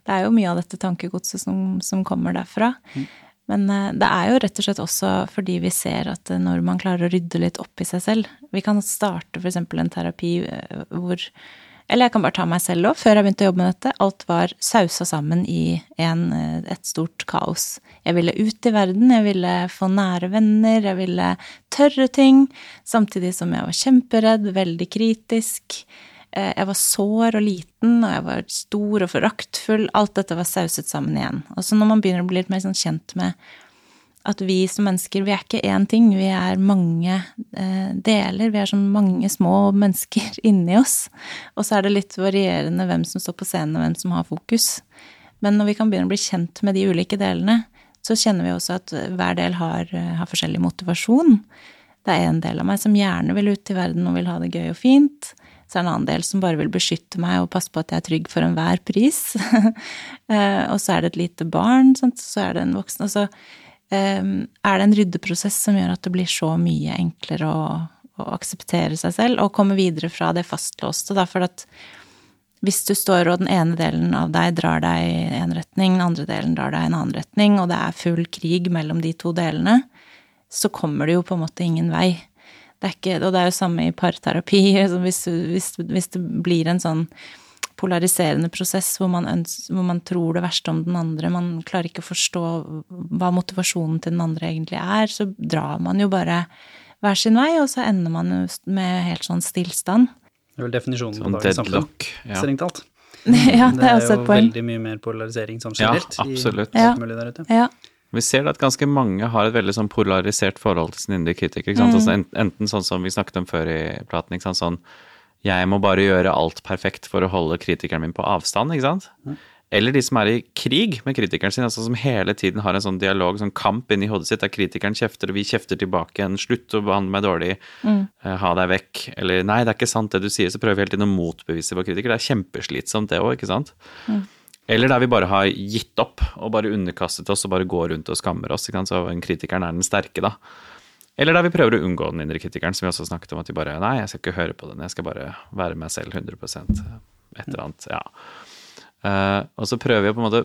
det er jo mye av dette tankegodset som, som kommer derfra. Mm. Men eh, det er jo rett og slett også fordi vi ser at eh, når man klarer å rydde litt opp i seg selv Vi kan starte f.eks. en terapi eh, hvor eller jeg kan bare ta meg selv òg. Før jeg begynte å jobbe med dette, alt var sausa sammen i en, et stort kaos. Jeg ville ut i verden, jeg ville få nære venner, jeg ville tørre ting. Samtidig som jeg var kjemperedd, veldig kritisk. Jeg var sår og liten, og jeg var stor og foraktfull. Alt dette var sauset sammen igjen. Og så når man begynner å bli litt mer sånn kjent med at vi som mennesker, vi er ikke én ting, vi er mange eh, deler. Vi er som mange små mennesker inni oss. Og så er det litt varierende hvem som står på scenen, og hvem som har fokus. Men når vi kan begynne å bli kjent med de ulike delene, så kjenner vi også at hver del har, har forskjellig motivasjon. Det er en del av meg som gjerne vil ut i verden og vil ha det gøy og fint. Så er det en annen del som bare vil beskytte meg og passe på at jeg er trygg for enhver pris. Eh, og så er det et lite barn, sant? så er det en voksen. Og så Ehm, er det en ryddeprosess som gjør at det blir så mye enklere å, å akseptere seg selv og komme videre fra det fastlåste, da, for at hvis du står og den ene delen av deg drar deg i en retning, den andre delen drar deg i en annen retning, og det er full krig mellom de to delene, så kommer det jo på en måte ingen vei. Det ikke, og det er jo samme i parterapi. Hvis, hvis, hvis det blir en sånn polariserende prosess hvor man, ønsker, hvor man, tror det verste om den andre, man klarer ikke å forstå hva motivasjonen til den andre egentlig er, så drar man jo bare hver sin vei, og så ender man jo med helt sånn stillstand. Det er vel definisjonen på dagens samfunn, ja. strengt talt. ja, det er, også et poeng. Det er jo veldig mye mer polarisering som generelt. Ja, absolutt. I ute. Ja. Vi ser at ganske mange har et veldig sånn polarisert forhold til sin indre kritiker. Mm. Altså, enten sånn som vi snakket om før i praten, ikke sant? sånn jeg må bare gjøre alt perfekt for å holde kritikeren min på avstand, ikke sant? Mm. Eller de som er i krig med kritikeren sin, altså som hele tiden har en sånn dialog, sånn kamp inni hodet sitt, der kritikeren kjefter, og vi kjefter tilbake en 'Slutt å behandle meg dårlig. Mm. Uh, ha deg vekk.' Eller 'Nei, det er ikke sant det du sier.' Så prøver vi hele tiden å motbevise vår kritiker. Det er kjempeslitsomt, det òg, ikke sant? Mm. Eller der vi bare har gitt opp og bare underkastet oss og bare går rundt og skammer oss. Ikke sant? Så kritikeren er den sterke, da. Eller der vi prøver å unngå den indre kritikeren, som vi også snakket om. At de bare Nei, jeg skal ikke høre på den, jeg skal bare være meg selv 100 Et eller annet. Ja. Uh, og så prøver vi på en måte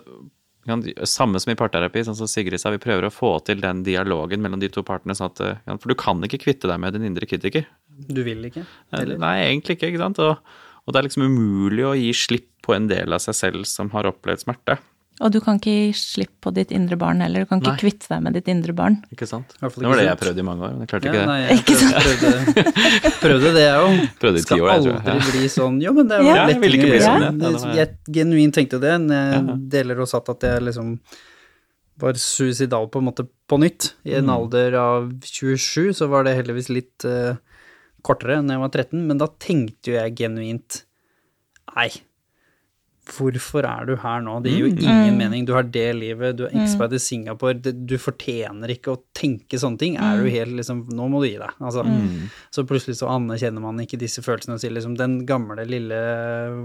Samme som i parterapi, sånn som Sigrid sa, vi prøver å få til den dialogen mellom de to partene. Sånn at, uh, for du kan ikke kvitte deg med din indre kritiker. Du vil ikke? Eller? Nei, egentlig ikke. ikke sant? Og, og det er liksom umulig å gi slipp på en del av seg selv som har opplevd smerte. Og du kan ikke gi slipp på ditt indre barn heller. Du kan ikke Nei. kvitte deg med ditt indre barn. Ikke sant. Det var det jeg prøvde i mange år, men jeg klarte ja, ikke det. Nei, jeg ikke prøvde, prøvde, det, jeg òg. Prøvde i ti år, jeg tror. Skal aldri bli sånn Jo, men det er jo ja, lett å gjøre. Sånn. Jeg, jeg genuint tenkte det men jeg ja. deler og satt at jeg liksom var suicidal på en måte på nytt. I en mm. alder av 27 så var det heldigvis litt uh, kortere enn jeg var 13, men da tenkte jo jeg genuint Nei, Hvorfor er du her nå? Det gir jo mm. ingen mm. mening. Du har det livet, du er mm. ekspert i Singapore, du fortjener ikke å tenke sånne ting. Er du mm. helt liksom Nå må du gi deg. Altså, mm. Så plutselig så anerkjenner man ikke disse følelsene og sier liksom Den gamle, lille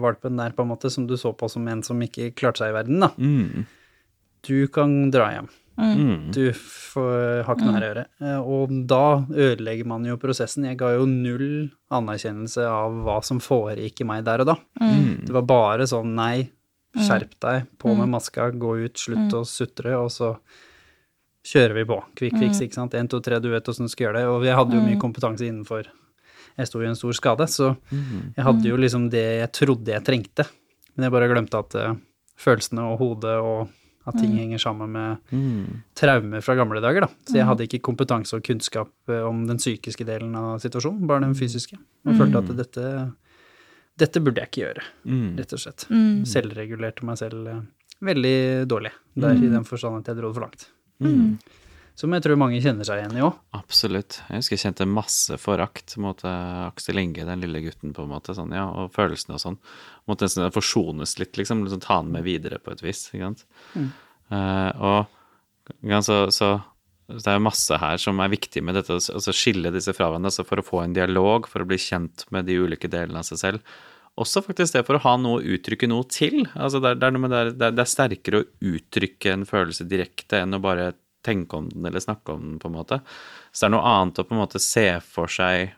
valpen der, på en måte, som du så på som en som ikke klarte seg i verden, da. Mm. Du kan dra hjem. Mm. Du får, har ikke noe her å gjøre. Eh, og da ødelegger man jo prosessen. Jeg ga jo null anerkjennelse av hva som foregikk i meg der og da. Mm. Det var bare sånn nei, skjerp deg, på med maska, gå ut, slutt å sutre, og så kjører vi på. Quick fix, ikke sant. Én, to, tre, du vet åssen du skal gjøre det. Og jeg hadde jo mye kompetanse innenfor Jeg sto i en stor skade, så jeg hadde jo liksom det jeg trodde jeg trengte. Men jeg bare glemte at uh, følelsene og hodet og at ting mm. henger sammen med mm. traumer fra gamle dager, da. Så jeg mm. hadde ikke kompetanse og kunnskap eh, om den psykiske delen av situasjonen, bare den fysiske. Jeg mm. følte at dette, dette burde jeg ikke gjøre, mm. rett og slett. Mm. Selvregulerte meg selv eh, veldig dårlig der, i den forstand at jeg dro det for langt. Som jeg tror mange kjenner seg igjen i òg. Absolutt. Jeg husker jeg kjente masse forakt mot uh, Aksel Inge, den lille gutten, på en måte, sånn, ja, og følelsene og sånn måtte nesten forsones litt, liksom. liksom ta den med videre på et vis. ikke sant? Mm. Uh, og så, så, det er jo masse her som er viktig med dette, å altså skille disse fra hverandre. Altså for å få en dialog, for å bli kjent med de ulike delene av seg selv. Også faktisk det for å ha noe å uttrykke noe til. Altså det, er, det, er det, det, er, sterkere å uttrykke en følelse direkte enn å bare tenke om den eller snakke om den, på en måte. Så det er noe annet å på en måte se for seg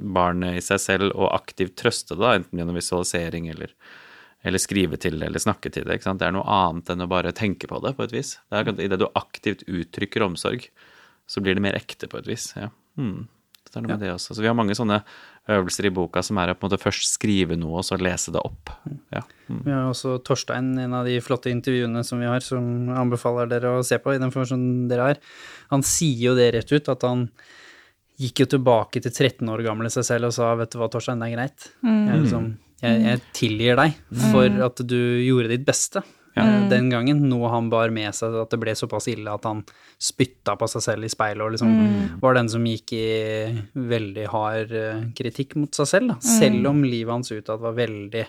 barnet i seg selv og aktivt trøste det, da, enten gjennom visualisering eller, eller skrive til det eller snakke til det. ikke sant? Det er noe annet enn å bare tenke på det, på et vis. Det er Idet du aktivt uttrykker omsorg, så blir det mer ekte, på et vis. ja. Hmm. Så det er noe med det også. Så vi har mange sånne øvelser i boka som er å på en måte først skrive noe, og så lese det opp. Ja. Mm. Vi har også Torstein, en av de flotte intervjuene som vi har, som anbefaler dere å se på i den dere har. Han sier jo det rett ut, at han gikk jo tilbake til 13 år gamle seg selv og sa vet du hva, Torstein, det er greit. Jeg, liksom, jeg, jeg tilgir deg for at du gjorde ditt beste. Eh, Den gangen, noe han bar med seg at det ble såpass ille at han spytta på seg selv i speilet og liksom var den som gikk i veldig hard eh, kritikk mot seg selv, da. selv om livet hans utad var veldig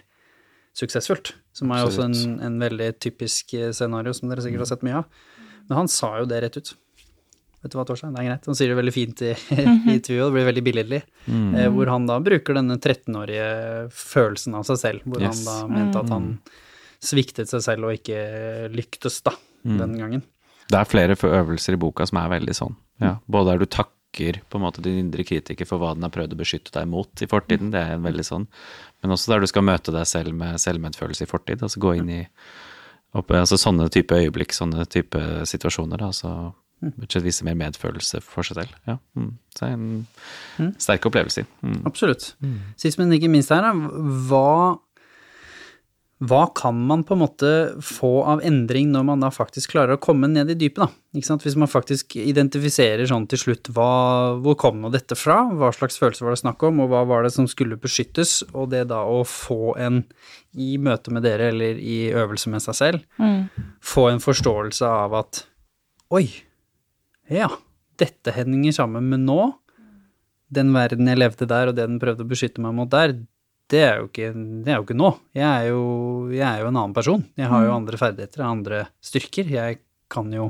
suksessfullt. Som er jo også en, en veldig typisk eh, scenario som dere sikkert har sett mye av. Men han sa jo det rett ut. Vet du hva, Torstein, det er greit. Han sier det veldig fint i, i intervjuet, det blir veldig billedlig. Eh, hvor han da bruker denne 13-årige følelsen av seg selv, hvor Yes. han da mente at han sviktet seg selv og ikke lyktes, da, den gangen. Det er flere for øvelser i boka som er veldig sånn. Ja. Både der du takker på en måte din indre kritiker for hva den har prøvd å beskytte deg mot i fortiden, det er en veldig sånn. Men også der du skal møte deg selv med selvmedfølelse i fortid, altså gå inn i opp, altså sånne type øyeblikk, sånne type situasjoner, da, altså budsjett og vise mer medfølelse for seg selv. Ja. Mm. Så det er en sterk opplevelse. Mm. Absolutt. Sist, men ikke minst her, da, hva, hva kan man på en måte få av endring når man da faktisk klarer å komme ned i dypet, da? Ikke sant? Hvis man faktisk identifiserer sånn til slutt hva, hvor kom nå dette fra, hva slags følelse var det snakk om, og hva var det som skulle beskyttes, og det da å få en, i møte med dere eller i øvelse med seg selv, få en forståelse av at oi, ja, dette henger sammen med nå, den verden jeg levde der, og det den prøvde å beskytte meg mot der, det er jo ikke, det er jo ikke nå. Jeg er jo, jeg er jo en annen person. Jeg har jo andre ferdigheter, andre styrker. Jeg kan jo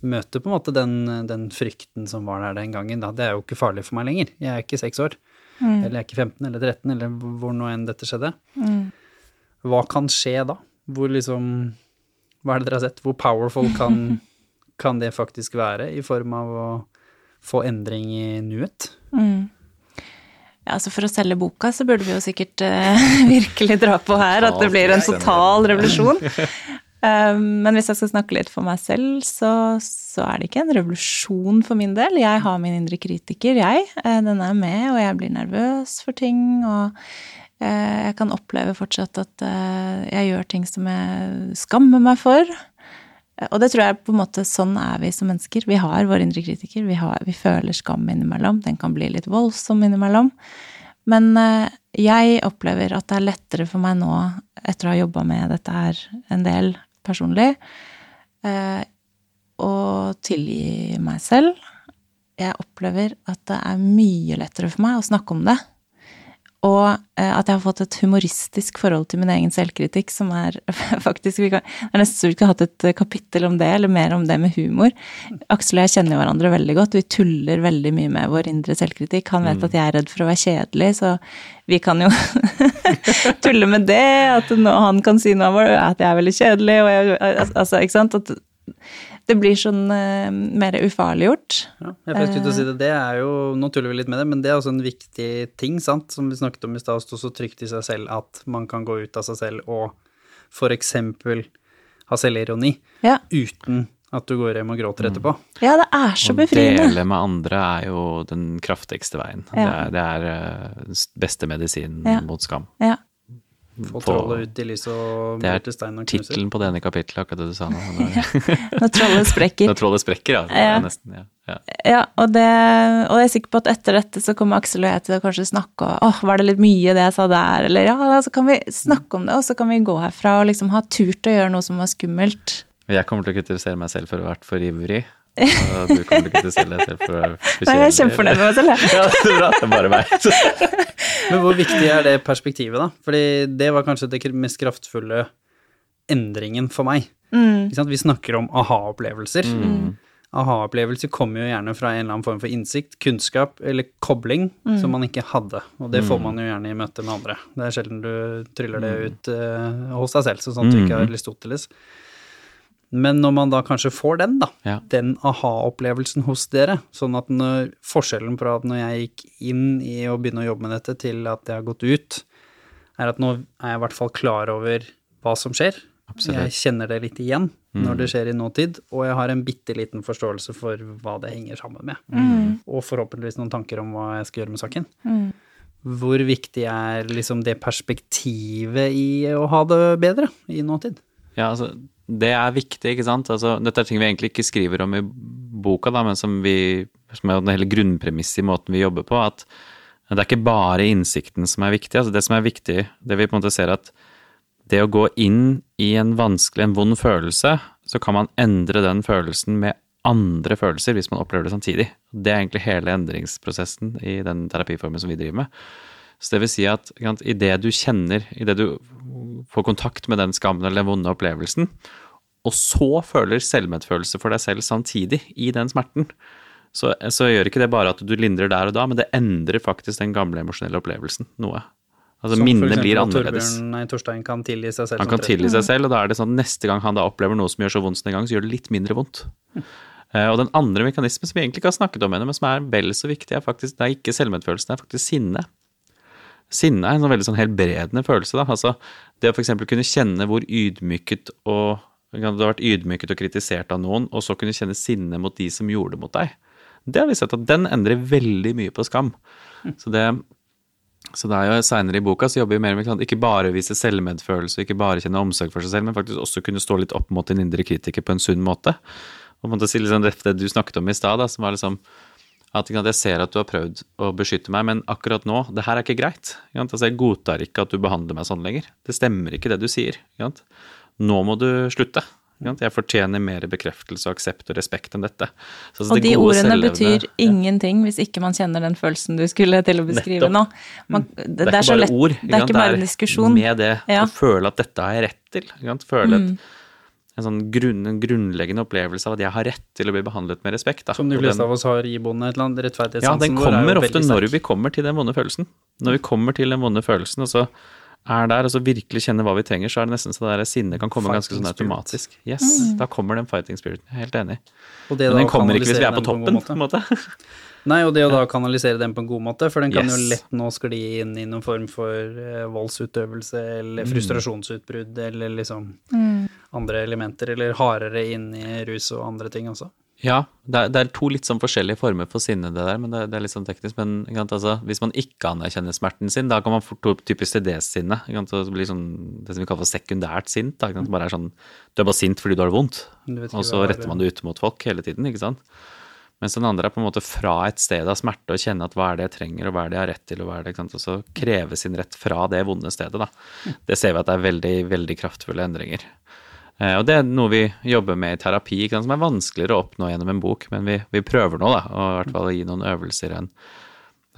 møte på en måte den, den frykten som var der den gangen. Da. Det er jo ikke farlig for meg lenger. Jeg er ikke seks år. Eller jeg er ikke 15 eller 13, eller hvor nå enn dette skjedde. Hva kan skje da? Hvor liksom Hva er det dere har sett? Hvor powerful kan, kan det faktisk være i form av å få endring i nuet? Ja, altså For å selge boka så burde vi jo sikkert uh, virkelig dra på her, at det blir en total revolusjon. Um, men hvis jeg skal snakke litt for meg selv, så, så er det ikke en revolusjon for min del. Jeg har min indre kritiker, jeg. Eh, Den er med, og jeg blir nervøs for ting. Og eh, jeg kan oppleve fortsatt at jeg gjør ting som jeg skammer meg for. Og det tror jeg på en måte sånn er vi som mennesker. Vi har vår indre kritiker. Vi, har, vi føler skam innimellom. Den kan bli litt voldsom innimellom. Men eh, jeg opplever at det er lettere for meg nå, etter å ha jobba med dette her en del personlig, eh, å tilgi meg selv. Jeg opplever at det er mye lettere for meg å snakke om det. Og eh, at jeg har fått et humoristisk forhold til min egen selvkritikk, som er faktisk Det er nesten så vi skulle hatt et eh, kapittel om det, eller mer om det med humor. Aksel og jeg kjenner hverandre veldig godt. Vi tuller veldig mye med vår indre selvkritikk. Han vet at jeg er redd for å være kjedelig, så vi kan jo tulle med det. At han kan si noe om at jeg er veldig kjedelig, og jeg, altså, ikke sant. At det blir sånn uh, mer ufarliggjort. Ja, jeg skulle til å si det. Det er jo, nå tuller vi litt med det, men det er også en viktig ting, sant, som vi snakket om i stad, å stå så trygt i seg selv at man kan gå ut av seg selv og for eksempel ha selvironi Ja. uten at du går hjem og gråter etterpå. ja, det er så befriende. Å dele med andre er jo den kraftigste veien. Ja. Det er, det er eh, beste medisinen Ja. mot skam. Ja. Få trollet ut i lyset og Det er bort stein og knuser. Tittelen på det ene kapittelet, akkurat det du sa nå. Når, Når trollet sprekker. når trollet sprekker, ja. Er Ja. nesten, ja. ja. Ja, og, det, og jeg er sikker på at etter dette så kommer Aksel og jeg til å kanskje snakke og åh, var det litt mye det jeg sa der, eller ja, da, så kan vi snakke om det, og så kan vi gå herfra og liksom ha turt å gjøre noe som var skummelt. Jeg kommer til å kritisere meg selv for å ha vært for ivrig. Og du kommer ikke til å selge deg selv for Nei, jeg er kjempefornøyd med meg selv, jeg. Ja, det er bra. Det er bare meg. Men hvor viktig er det perspektivet, da? Fordi det var kanskje det mest kraftfulle endringen for meg. Ikke sant? Vi snakker om aha-opplevelser. Aha-opplevelser kommer jo gjerne fra en eller annen form for innsikt, kunnskap eller kobling som man ikke hadde. Og det får man jo gjerne i møte med andre. Det er sjelden du tryller det ut uh, hos deg selv, sånn at du ikke har Aristoteles. Men når man da kanskje får den, da, Ja. den aha-opplevelsen hos dere, sånn at når, forskjellen fra at når jeg gikk inn i å begynne å jobbe med dette, til at jeg har gått ut, er at nå er jeg i hvert fall klar over hva som skjer. Absolutt. Jeg kjenner det litt igjen når det skjer i nåtid, og jeg har en bitte liten forståelse for hva det henger sammen med. Og forhåpentligvis noen tanker om hva jeg skal gjøre med saken. Hvor viktig er liksom det perspektivet i å ha det bedre i nåtid? Ja, altså, det er viktig, ikke sant. Altså, dette er ting vi egentlig ikke skriver om i boka, da, men som, vi, som er hele grunnpremisset i måten vi jobber på. At det er ikke bare innsikten som er viktig. Altså, det som er viktig, det vi på en måte ser at det å gå inn i en vanskelig, en vond følelse, så kan man endre den følelsen med andre følelser hvis man opplever det samtidig. Det er egentlig hele endringsprosessen i den terapiformen som vi driver med. Så det vil si at idet du kjenner, i det du får kontakt med den skammen eller den vonde opplevelsen, og så føler selvmedfølelse for deg selv samtidig i den smerten, så, så gjør ikke det bare at du lindrer der og da, men det endrer faktisk den gamle emosjonelle opplevelsen noe. Altså Som minnet blir annerledes. Torbjørn, nei, Torstein kan tilgi seg selv. Han kan tilgi seg selv, og da er det sånn at neste gang han da opplever noe som gjør så vondt som en gang, så gjør det litt mindre vondt. Eh, Og den andre mekanismen som vi egentlig ikke har snakket om ennå, men som er vel så viktig, er faktisk det er ikke selvmedfølelsen, det er faktisk sinne. Sinne er en sånn veldig sånn helbredende følelse. da, altså Det å f.eks. kunne kjenne hvor ydmyket og Du hadde vært ydmyket og kritisert av noen, og så kunne kjenne sinne mot de som gjorde det mot deg. Det har vi sett at den endrer veldig mye på skam. Så det så det er jo Seinere i boka så jobber vi mer med ikke bare vise selvmedfølelse, ikke bare kjenne omsorg for seg selv, men faktisk også kunne stå litt opp mot din indre kritiker på en sunn måte. Og måte si liksom det du snakket om i stad, som var liksom at jeg ser at du har prøvd å beskytte meg, men akkurat nå, det her er ikke greit. Altså, jeg godtar ikke at du behandler meg sånn lenger. Det stemmer ikke det du sier. Ikke? Nå må du slutte. Jeg fortjener mer bekreftelse og aksept og respekt enn dette. Så, altså, Og de gode ordene betyr ingenting hvis ikke man kjenner den følelsen du skulle til å beskrive nå. Man, det, Det er, ikke bare lett, ord. det er ikke bare en diskusjon. Med det Ja. å føle at dette har jeg rett til. Ikke sant? Føle Mm. et, en sånn grunn, en grunnleggende opplevelse av at jeg har rett til å bli behandlet med respekt. Da. Som de fleste av oss har iboende et eller annet. Ja, den er kommer ofte når vi kommer til den vonde følelsen. Når vi kommer til den vonde følelsen, og så er der, og så virkelig kjenner hva vi trenger, så er det nesten så det sinnet kan komme ganske sånn automatisk. Yes, da kommer den fighting spiriten. Jeg er helt enig. Og det Men den kommer ikke hvis vi er på toppen, på en måte. Nei, og det å da kanalisere den på en god måte, for den kan Yes. jo lett nå skli inn i noen form for eh, voldsutøvelse eller Mm. frustrasjonsutbrudd eller liksom andre elementer, eller hardere inn i rus og andre ting også. Ja, det er, det er to litt sånn forskjellige former for sinne, det der, men det, det er litt sånn teknisk. Men altså, hvis man ikke anerkjenner smerten sin, da kan man fort typisk til det sinnet. Så det blir sånn, det som vi kaller for sekundært sint. Da, sant, bare er sånn, du er bare sint fordi du har det vondt, og så er. retter man det ut mot folk hele tiden. ikke sant? Mens den andre er på en måte fra et sted av smerte og kjenne at hva er det jeg trenger, og hva er det jeg har rett til, og hva er det, ikke sant? og så kreve sin rett fra det vonde stedet. da. Det ser vi at det er veldig, veldig kraftfulle endringer. Eh, Og det er noe vi jobber med i terapi, som er vanskeligere å oppnå gjennom en bok, men vi, vi prøver nå, da, og i hvert fall gi noen øvelser en,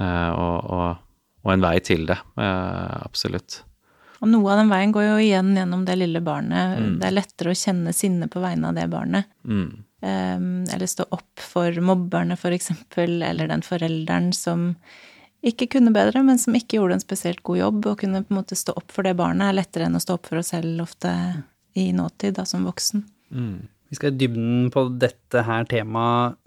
eh, og, og, og en vei til det. eh, Absolutt. Og noe av den veien går jo igjen gjennom det lille barnet. Mm. Det er lettere å kjenne sinne på vegne av det barnet. Mm. Um, eller stå opp for mobberne, for eksempel, eller den forelderen som ikke kunne bedre, men som ikke gjorde en spesielt god jobb. Å kunne på en måte stå opp for det barnet er lettere enn å stå opp for oss selv ofte i nåtid, da som voksen. Vi skal i dybden på dette her temaet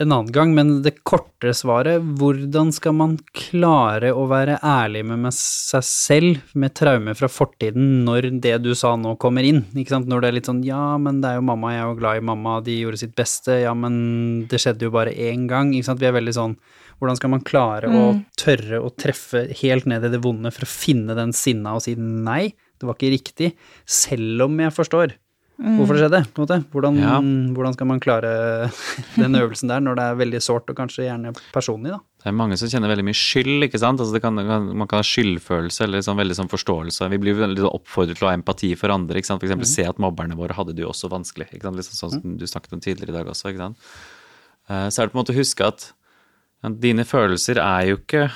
en annen gang, men det korte svaret, hvordan skal man klare å være ærlig med seg selv med traume fra fortiden når det du sa nå kommer inn? Ikke sant? Når det er litt sånn ja, men det er jo mamma, jeg er jo glad i mamma, de gjorde sitt beste, ja, men det skjedde jo bare én gang, ikke sant? Vi er veldig sånn hvordan skal man klare å tørre å treffe helt ned i det vonde for å finne den sinna og si nei, det var ikke riktig, selv om jeg forstår hvorfor det skjedde, på en måte. Hvordan, Ja. hvordan skal man klare den øvelsen der når det er veldig sårt og kanskje gjerne personlig, da? Det er mange som kjenner veldig mye skyld, ikke sant. Altså det kan, man kan ha skyldfølelse eller sånn veldig sånn forståelse. Vi blir veldig oppfordret til å ha empati for andre. ikke sant? For eksempel se at mobberne våre hadde det jo også vanskelig. ikke sant? Liksom sånn som du snakket om tidligere i dag også. ikke sant? Eh, Så er det på en måte å huske at dine følelser er jo ikke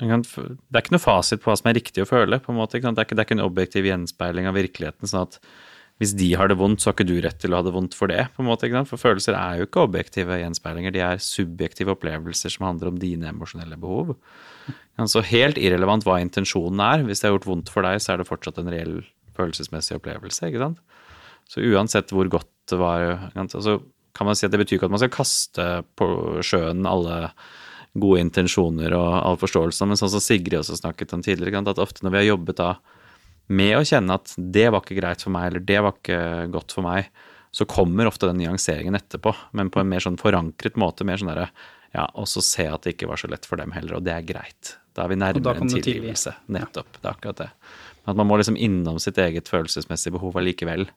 Det er ikke noe fasit på hva som er riktig å føle. på en måte? Det er ikke, det er ikke en objektiv gjenspeiling av virkeligheten. sånn at hvis de har det vondt, så har ikke du rett til å ha det vondt for det. på en måte? For følelser er jo ikke objektive gjenspeilinger, de er subjektive opplevelser som handler om dine emosjonelle behov. Så helt irrelevant hva intensjonen er. Hvis det har gjort vondt for deg, så er det fortsatt en reell følelsesmessig opplevelse. ikke sant? Så uansett hvor godt det var, så kan man si at det betyr ikke at man skal kaste på sjøen alle gode intensjoner og all forståelse, men sånn som Sigrid også snakket om tidligere, at ofte når vi har jobbet da med å kjenne at det var ikke greit for meg, eller det var ikke godt for meg, så kommer ofte den nyanseringen etterpå, men på en mer sånn forankret måte. mer sånn der, ja, Og så se at det ikke var så lett for dem heller, og det er greit. Da er vi nærmere en tilgivelse. Nettopp. Det er akkurat det. At man må liksom innom sitt eget følelsesmessige behov allikevel.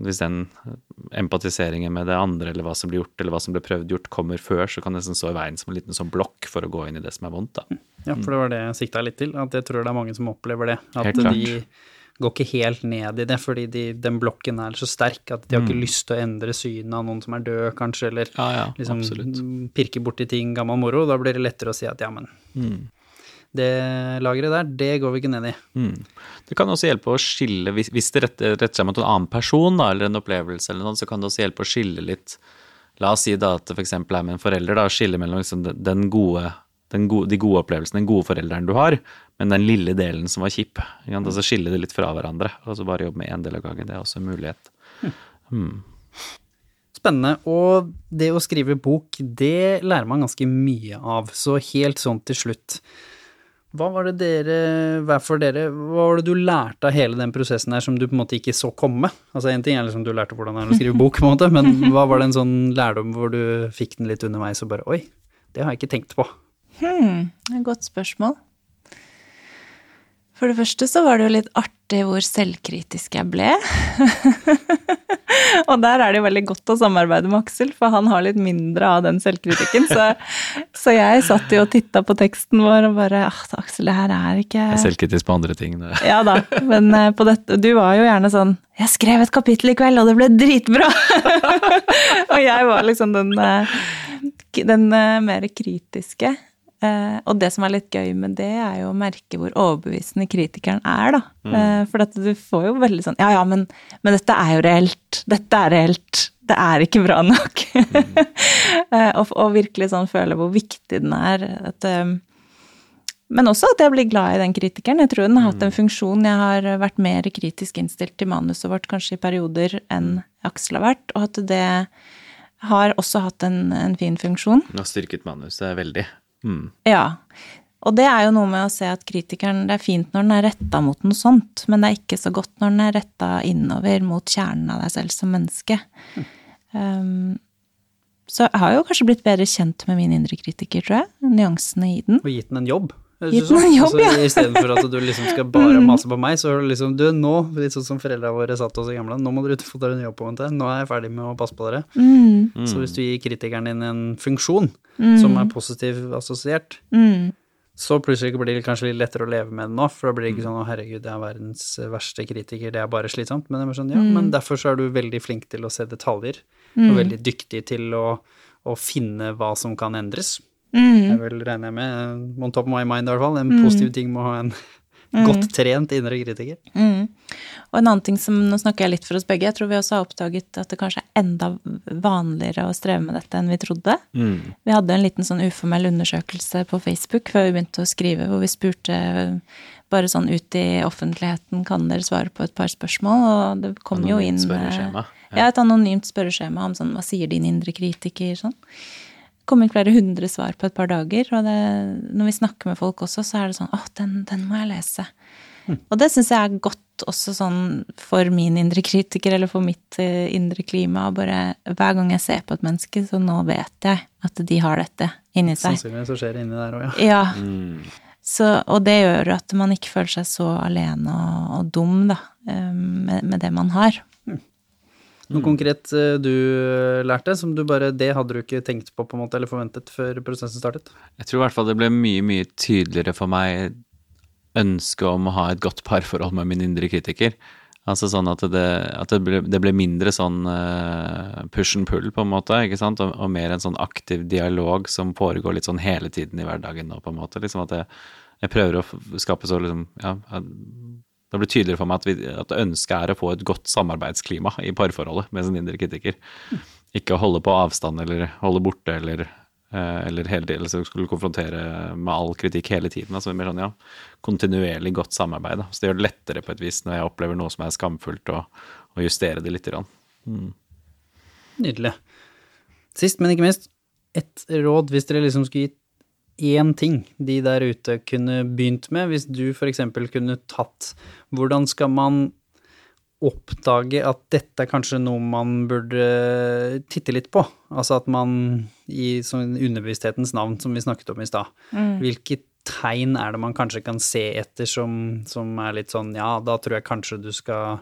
Hvis den empatiseringen med det andre, eller hva som blir gjort, eller hva som ble prøvd gjort, kommer før, så kan det nesten stå i veien som en liten sånn blokk for å gå inn i det som er vondt, da. Ja, for det var det jeg sikta litt til. At jeg tror det er mange som opplever det. At de går ikke helt ned i det, fordi de, den blokken er så sterk at de har ikke Mm. lyst til å endre synet av noen som er død, kanskje, eller Ja, ja, liksom pirke borti ting, gammel moro. Da blir det lettere å si at ja, men Mm. Det lageret der, det går vi ikke ned i. Mm. Det kan også hjelpe å skille, hvis, hvis det retter, retter seg mot en annen person, da, eller en opplevelse, eller noe, så kan det også hjelpe å skille litt. La oss si da at det f.eks. er med en forelder, da, å skille mellom liksom den- gode, den gode, de gode opplevelsene, den gode forelderen du har, men den lille delen som var kjip. sant? Altså skille det litt fra hverandre, og så bare jobbe med én del av gangen. Det er også en mulighet. Mm. Spennende. Og det å skrive bok, det lærer man ganske mye av. Så helt sånn til slutt. Hva var det dere, hver for dere, hva var det du lærte av hele den prosessen her som du på en måte ikke så komme? Altså en ting er liksom du lærte hvordan det er å skrive bok, på en måte, men hva var det en sånn lærdom hvor du fikk den litt underveis og bare oi, det har jeg ikke tenkt på. Hmm, godt spørsmål. For det første så var det jo litt artig hvor selvkritisk jeg ble. og der er det jo veldig godt å samarbeide med Aksel, for han har litt mindre av den selvkritikken. Så, så jeg satt jo og titta på teksten vår og bare ah, Aksel, det her er ikke Jeg er selvkritisk på andre ting. Det. Ja da, men eh, på dette Du var jo gjerne sånn 'Jeg skrev et kapittel i kveld, og det ble dritbra!' og jeg var liksom den, eh, den eh, mer kritiske. Eh, og det som er litt gøy med det, er jo å merke hvor overbevisende kritikeren er, da. Eh, for at du får jo veldig sånn 'Ja ja, men, men dette er jo reelt. Dette er reelt. Det er ikke bra nok'. Eh, og, og virkelig sånn føle hvor viktig den er. At men også at jeg blir glad i den kritikeren. Jeg tror den har hatt en funksjon. Jeg har vært mer kritisk innstilt til manuset vårt kanskje i perioder enn Aksel har vært, og at det har også hatt en, en fin funksjon. Den har styrket manuset veldig. Mm. Ja. Og det er jo noe med å se at kritikeren Det er fint når den er retta mot noe sånt, men det er ikke så godt når den er retta innover mot kjernen av deg selv som menneske. Um, så jeg har jo kanskje blitt bedre kjent med min indre kritiker, tror jeg. Nyansene i den. Og gitt den en jobb. Gitt det den en jobb, altså, ja. Mm. Istedenfor at du liksom skal bare mase på meg, så er du liksom du, nå, litt sånn som foreldra våre satt oss i gamle, nå må dere få dere en jobb på vente, nå er jeg ferdig med å passe på dere. Mm, Så hvis du gir kritikeren din en funksjon mm, som er positivt assosiert, mm, så plutselig blir det kanskje litt lettere å leve med det nå, for da blir det ikke sånn 'Å, herregud, jeg er verdens verste kritiker, det er bare slitsomt'. Men det er sånn, ja, men derfor så er du veldig flink til å se detaljer, og veldig dyktig til å, å finne hva som kan endres. Mm, Jeg vil regne med, on top of my mind i hvert fall, en positiv ting med å ha en godt trent indre kritiker. mm. Og en annen ting som Nå snakker jeg litt for oss begge. Jeg tror vi også har oppdaget at det kanskje er enda vanligere å streve med dette enn vi trodde. Mm. Vi hadde en liten sånn uformell undersøkelse på Facebook før vi begynte å skrive, hvor vi spurte bare sånn ut i offentligheten kan dere svare på et par spørsmål, og det kom jo inn ja. Ja, et anonymt spørreskjema om sånn hva sier din indre kritiker, sånn. Det kom inn flere hundre svar på et par dager, og det, når vi snakker med folk også, så er det sånn åh, den, den må jeg lese. Og det syns jeg er godt også sånn for min indre kritiker, eller for mitt eh, indre klima, og bare hver gang jeg ser på et menneske, så nå vet jeg at de har dette inni seg. Sannsynligvis så skjer det inni der òg, ja. Ja, Mm. så, og det gjør at man ikke føler seg så alene og, og dum, da, eh, med, med det man har. Noe konkret eh, du lærte, som du bare Det hadde du ikke tenkt på, på en måte, eller forventet før prosessen startet? Jeg tror i hvert fall det ble mye, mye tydeligere for meg ønsket om å ha et godt parforhold med min indre kritiker. Altså sånn at det, at det, ble, det ble mindre sånn eh, push and pull, på en måte, ikke sant, og, og mer en sånn aktiv dialog som foregår litt sånn hele tiden i hverdagen nå, på en måte. Liksom at jeg, jeg prøver å skape så liksom, ja, det blir tydeligere for meg at, vi, at ønsket er å få et godt samarbeidsklima i parforholdet med sin indre kritiker. Ikke å holde på avstand eller holde borte eller eh, eller hele tiden, eller skulle konfrontere med all kritikk hele tiden. Altså sånn, ja, kontinuerlig godt samarbeid. Da. Så det gjør det lettere på et vis når jeg opplever noe som er skamfullt, å, justere det litt. Grann. Mm. Nydelig. Sist, men ikke minst, et råd hvis dere liksom skulle gitt én ting de der ute kunne begynt med, hvis du f.eks. kunne tatt Hvordan skal man oppdage at dette er kanskje noe man burde titte litt på? Altså at man i sånn underbevissthetens navn, som vi snakket om i stad, Mm. hvilke tegn er det man kanskje kan se etter som, som er litt sånn ja, da tror jeg kanskje du skal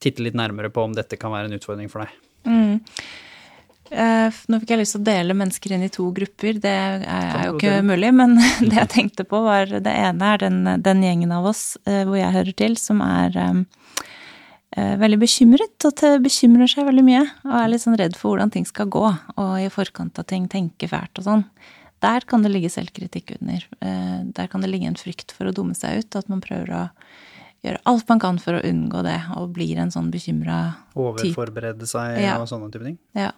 titte litt nærmere på om dette kan være en utfordring for deg. Mm. Eh, Nå fikk jeg lyst til å dele mennesker inn i to grupper. Det er, jo ikke mulig, men det jeg tenkte på, var det ene er den, den gjengen av oss eh, hvor jeg hører til, som er eh, eh, veldig bekymret, og bekymrer seg veldig mye. Og er litt sånn redd for hvordan ting skal gå, og i forkant av ting tenker fælt og sånn. Der kan det ligge selvkritikk under. Der kan det ligge en frykt for å dumme seg ut, at man prøver å gjøre alt man kan for å unngå det, og blir en sånn bekymra type. Overforberede seg Ja. og sånne type ting. Ja.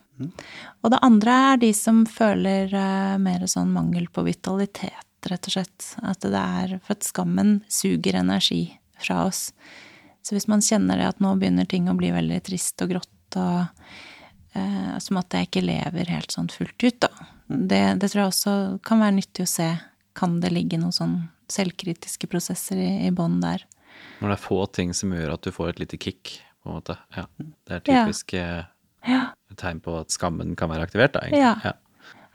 Og det andre er de som føler eh, mer sånn mangel på vitalitet, rett og slett. At det er For at skammen suger energi fra oss. Så hvis man kjenner det at nå begynner ting å bli veldig trist og grått, og eh, som at jeg ikke lever helt sånn fullt ut, da. Det, det tror jeg også kan være nyttig å se. Kan det ligge noen sånn selvkritiske prosesser i, i bånn der? Når det er få ting som gjør at du får et lite kick, på en måte. Ja, det er Ja. typisk ja. Ja. et tegn på at skammen kan være aktivert, da, egentlig. Ja. Ja.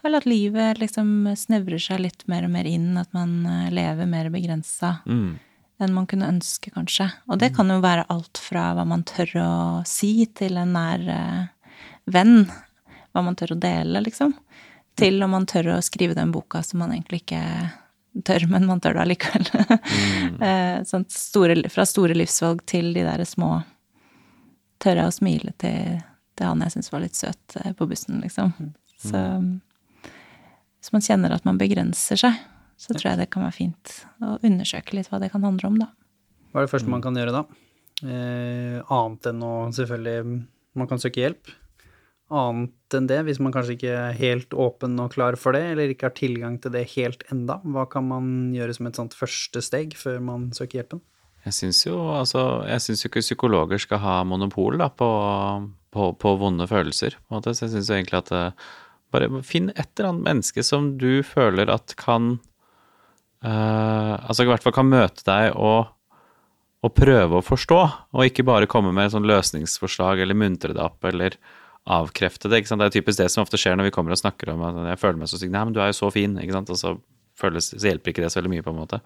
Eller at livet liksom snevrer seg litt mer og mer inn, at man eh, lever mer begrensa. Mm. enn man kunne ønske, kanskje. Og det kan jo være alt fra hva man tør å si til en nær eh, venn. Hva man tør å dele, liksom. Til om man tør å skrive den boka som man egentlig ikke tør, men man tør det allikevel. Mm. sånn store, fra store livsvalg til de der små Tør jeg å smile til, til han jeg syns var litt søt eh, på bussen, liksom. Så hvis man kjenner at man begrenser seg, så tror jeg det kan være fint å undersøke litt hva det kan handle om, da. Hva er det første man kan gjøre da? Eh, annet enn å selvfølgelig Man kan søke hjelp. Annet enn det, hvis man kanskje ikke er helt åpen og klar for det, eller ikke har tilgang til det helt enda, hva kan man gjøre som et sånt første steg før man søker hjelpen? Jeg syns jo altså, synes jo ikke psykologer skal ha monopol da, på, på, på vonde følelser. På. Så jeg syns egentlig at eh, bare finn et eller annet menneske som du føler at kan uh, Altså i hvert fall kan møte deg og, og prøve å forstå, og ikke bare komme med sånn løsningsforslag eller muntre deg opp eller avkrefte det. Det er typisk det som ofte skjer når vi kommer og snakker om at jeg føler meg så syk. Nei, men du er jo så fin, ikke sant. Og så, føles, så hjelper ikke det så veldig mye, på en måte.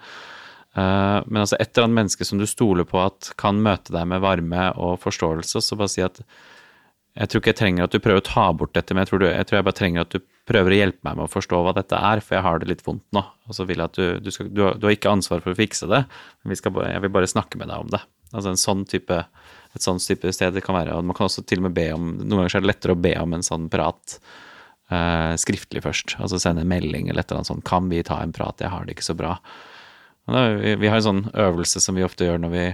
Eh, men altså et eller annet menneske som du stoler på at kan møte deg med varme og forståelse, så bare si at jeg tror ikke jeg trenger at du prøver å ta bort dette, men jeg tror, du, jeg tror jeg bare trenger at du prøver å hjelpe meg med å forstå hva dette er, for jeg har det litt vondt nå. Og så vil jeg at du, du, skal, du, har, du har ikke ansvar for å fikse det, men vi skal jeg vil bare snakke med deg om det. Altså en sånn type, et sånn type sted det kan være. Og man kan også til og med be om Noen ganger er det lettere å be om en sånn prat eh, skriftlig først. Altså sende en melding eller et eller annet sånt. Kan vi ta en prat? Jeg har det ikke så bra. Da, vi, vi har en sånn øvelse som vi ofte gjør når vi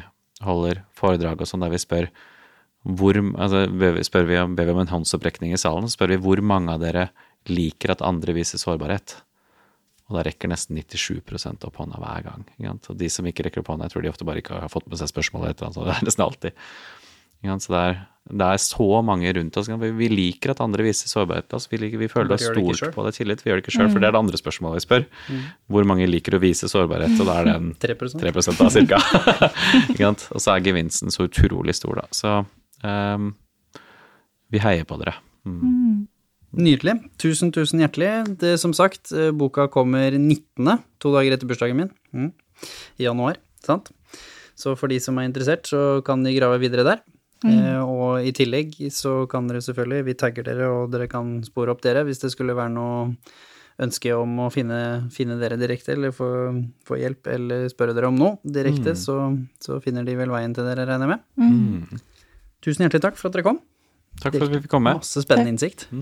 holder foredrag og sånn, der vi spør hvor, altså, ber spør vi om, ber vi om en håndsopprekning i salen, så spør vi hvor mange av dere liker at andre viser sårbarhet. Og da rekker nesten 97% opp hånda hver gang. Ikke sant? Og de som ikke rekker opp hånda, jeg tror de ofte bare ikke har fått med seg spørsmålet. eller annet, Det er nesten alltid. Ikke sant? Så det er, det er så mange rundt oss. Vi- Vi liker at andre viser sårbarhet. Altså, vi, liker, vi føler oss stolt på det tillit. Vi gjør det ikke sjøl, for det er det andre spørsmålet vi spør. Hvor mange liker å vise sårbarhet? Og da er det en 3%? 3 da, cirka. Ikke sant? Og så er gevinsten så utrolig stor, da. Så um, vi heier på dere. Mm. Nydelig. Tusen, tusen hjertelig. Det, som sagt, eh, boka kommer 19., to dager etter bursdagen min, mm. i januar, sant? Så for de som er interessert, så kan de grave videre der. Eh, og i tillegg så kan dere selvfølgelig, vi tagger dere, og dere kan spore opp dere hvis det skulle være noe ønske om å finne, finne dere direkte, eller få, få hjelp, eller spørre dere om noe direkte, så, så finner de vel veien til dere, regner jeg med. Mm. Tusen hjertelig takk for at dere kom. Takk for at vi fikk komme. Masse spennende innsikt.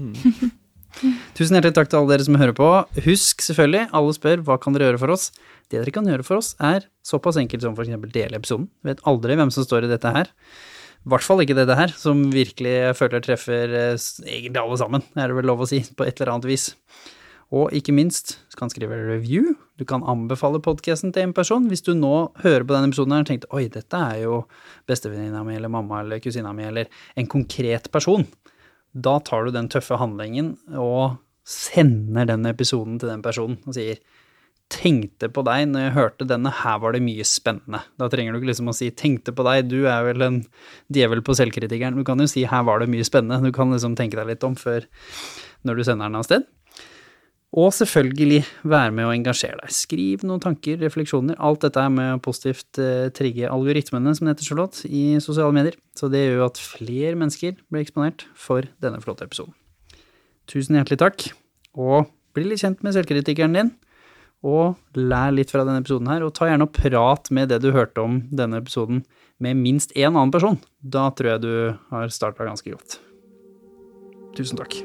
Tusen hjertelig takk til alle dere som hører på. Husk selvfølgelig, alle spør hva kan dere gjøre for oss. Det dere kan gjøre for oss, er såpass enkelt som f.eks. dele episoden. Vet aldri hvem som står i dette her. I hvert fall ikke dette her, som virkelig jeg føler treffer eh, egentlig alle sammen, er det vel lov å si, på et eller annet vis. Og ikke minst så kan skrive review. Du kan anbefale podkasten til en person. Hvis du nå hører på denne episoden og tenkte oi, dette er jo bestevenninna mi eller mamma eller kusina mi eller en konkret person, da tar du den tøffe handlingen og sender den episoden til den personen og sier tenkte på deg når jeg hørte denne, her var det mye spennende. Da trenger du ikke liksom å si tenkte på deg, du er vel en djevel på selvkritikeren. Du kan jo si her var det mye spennende, du kan liksom tenke deg litt om før når du sender den av sted. Og selvfølgelig være med å engasjere deg. Skriv noen tanker, refleksjoner. Alt dette er med å positivt eh, trigge algoritmene, som det heter flott, i sosiale medier. Så det gjør jo at flere mennesker blir eksponert for denne flotte episoden. Tusen hjertelig takk, og bli litt kjent med selvkritikeren din. Og lær litt fra denne episoden her, og ta gjerne og prat med det du hørte om denne episoden med minst én annen person. Da tror jeg du har starta ganske godt. Tusen takk.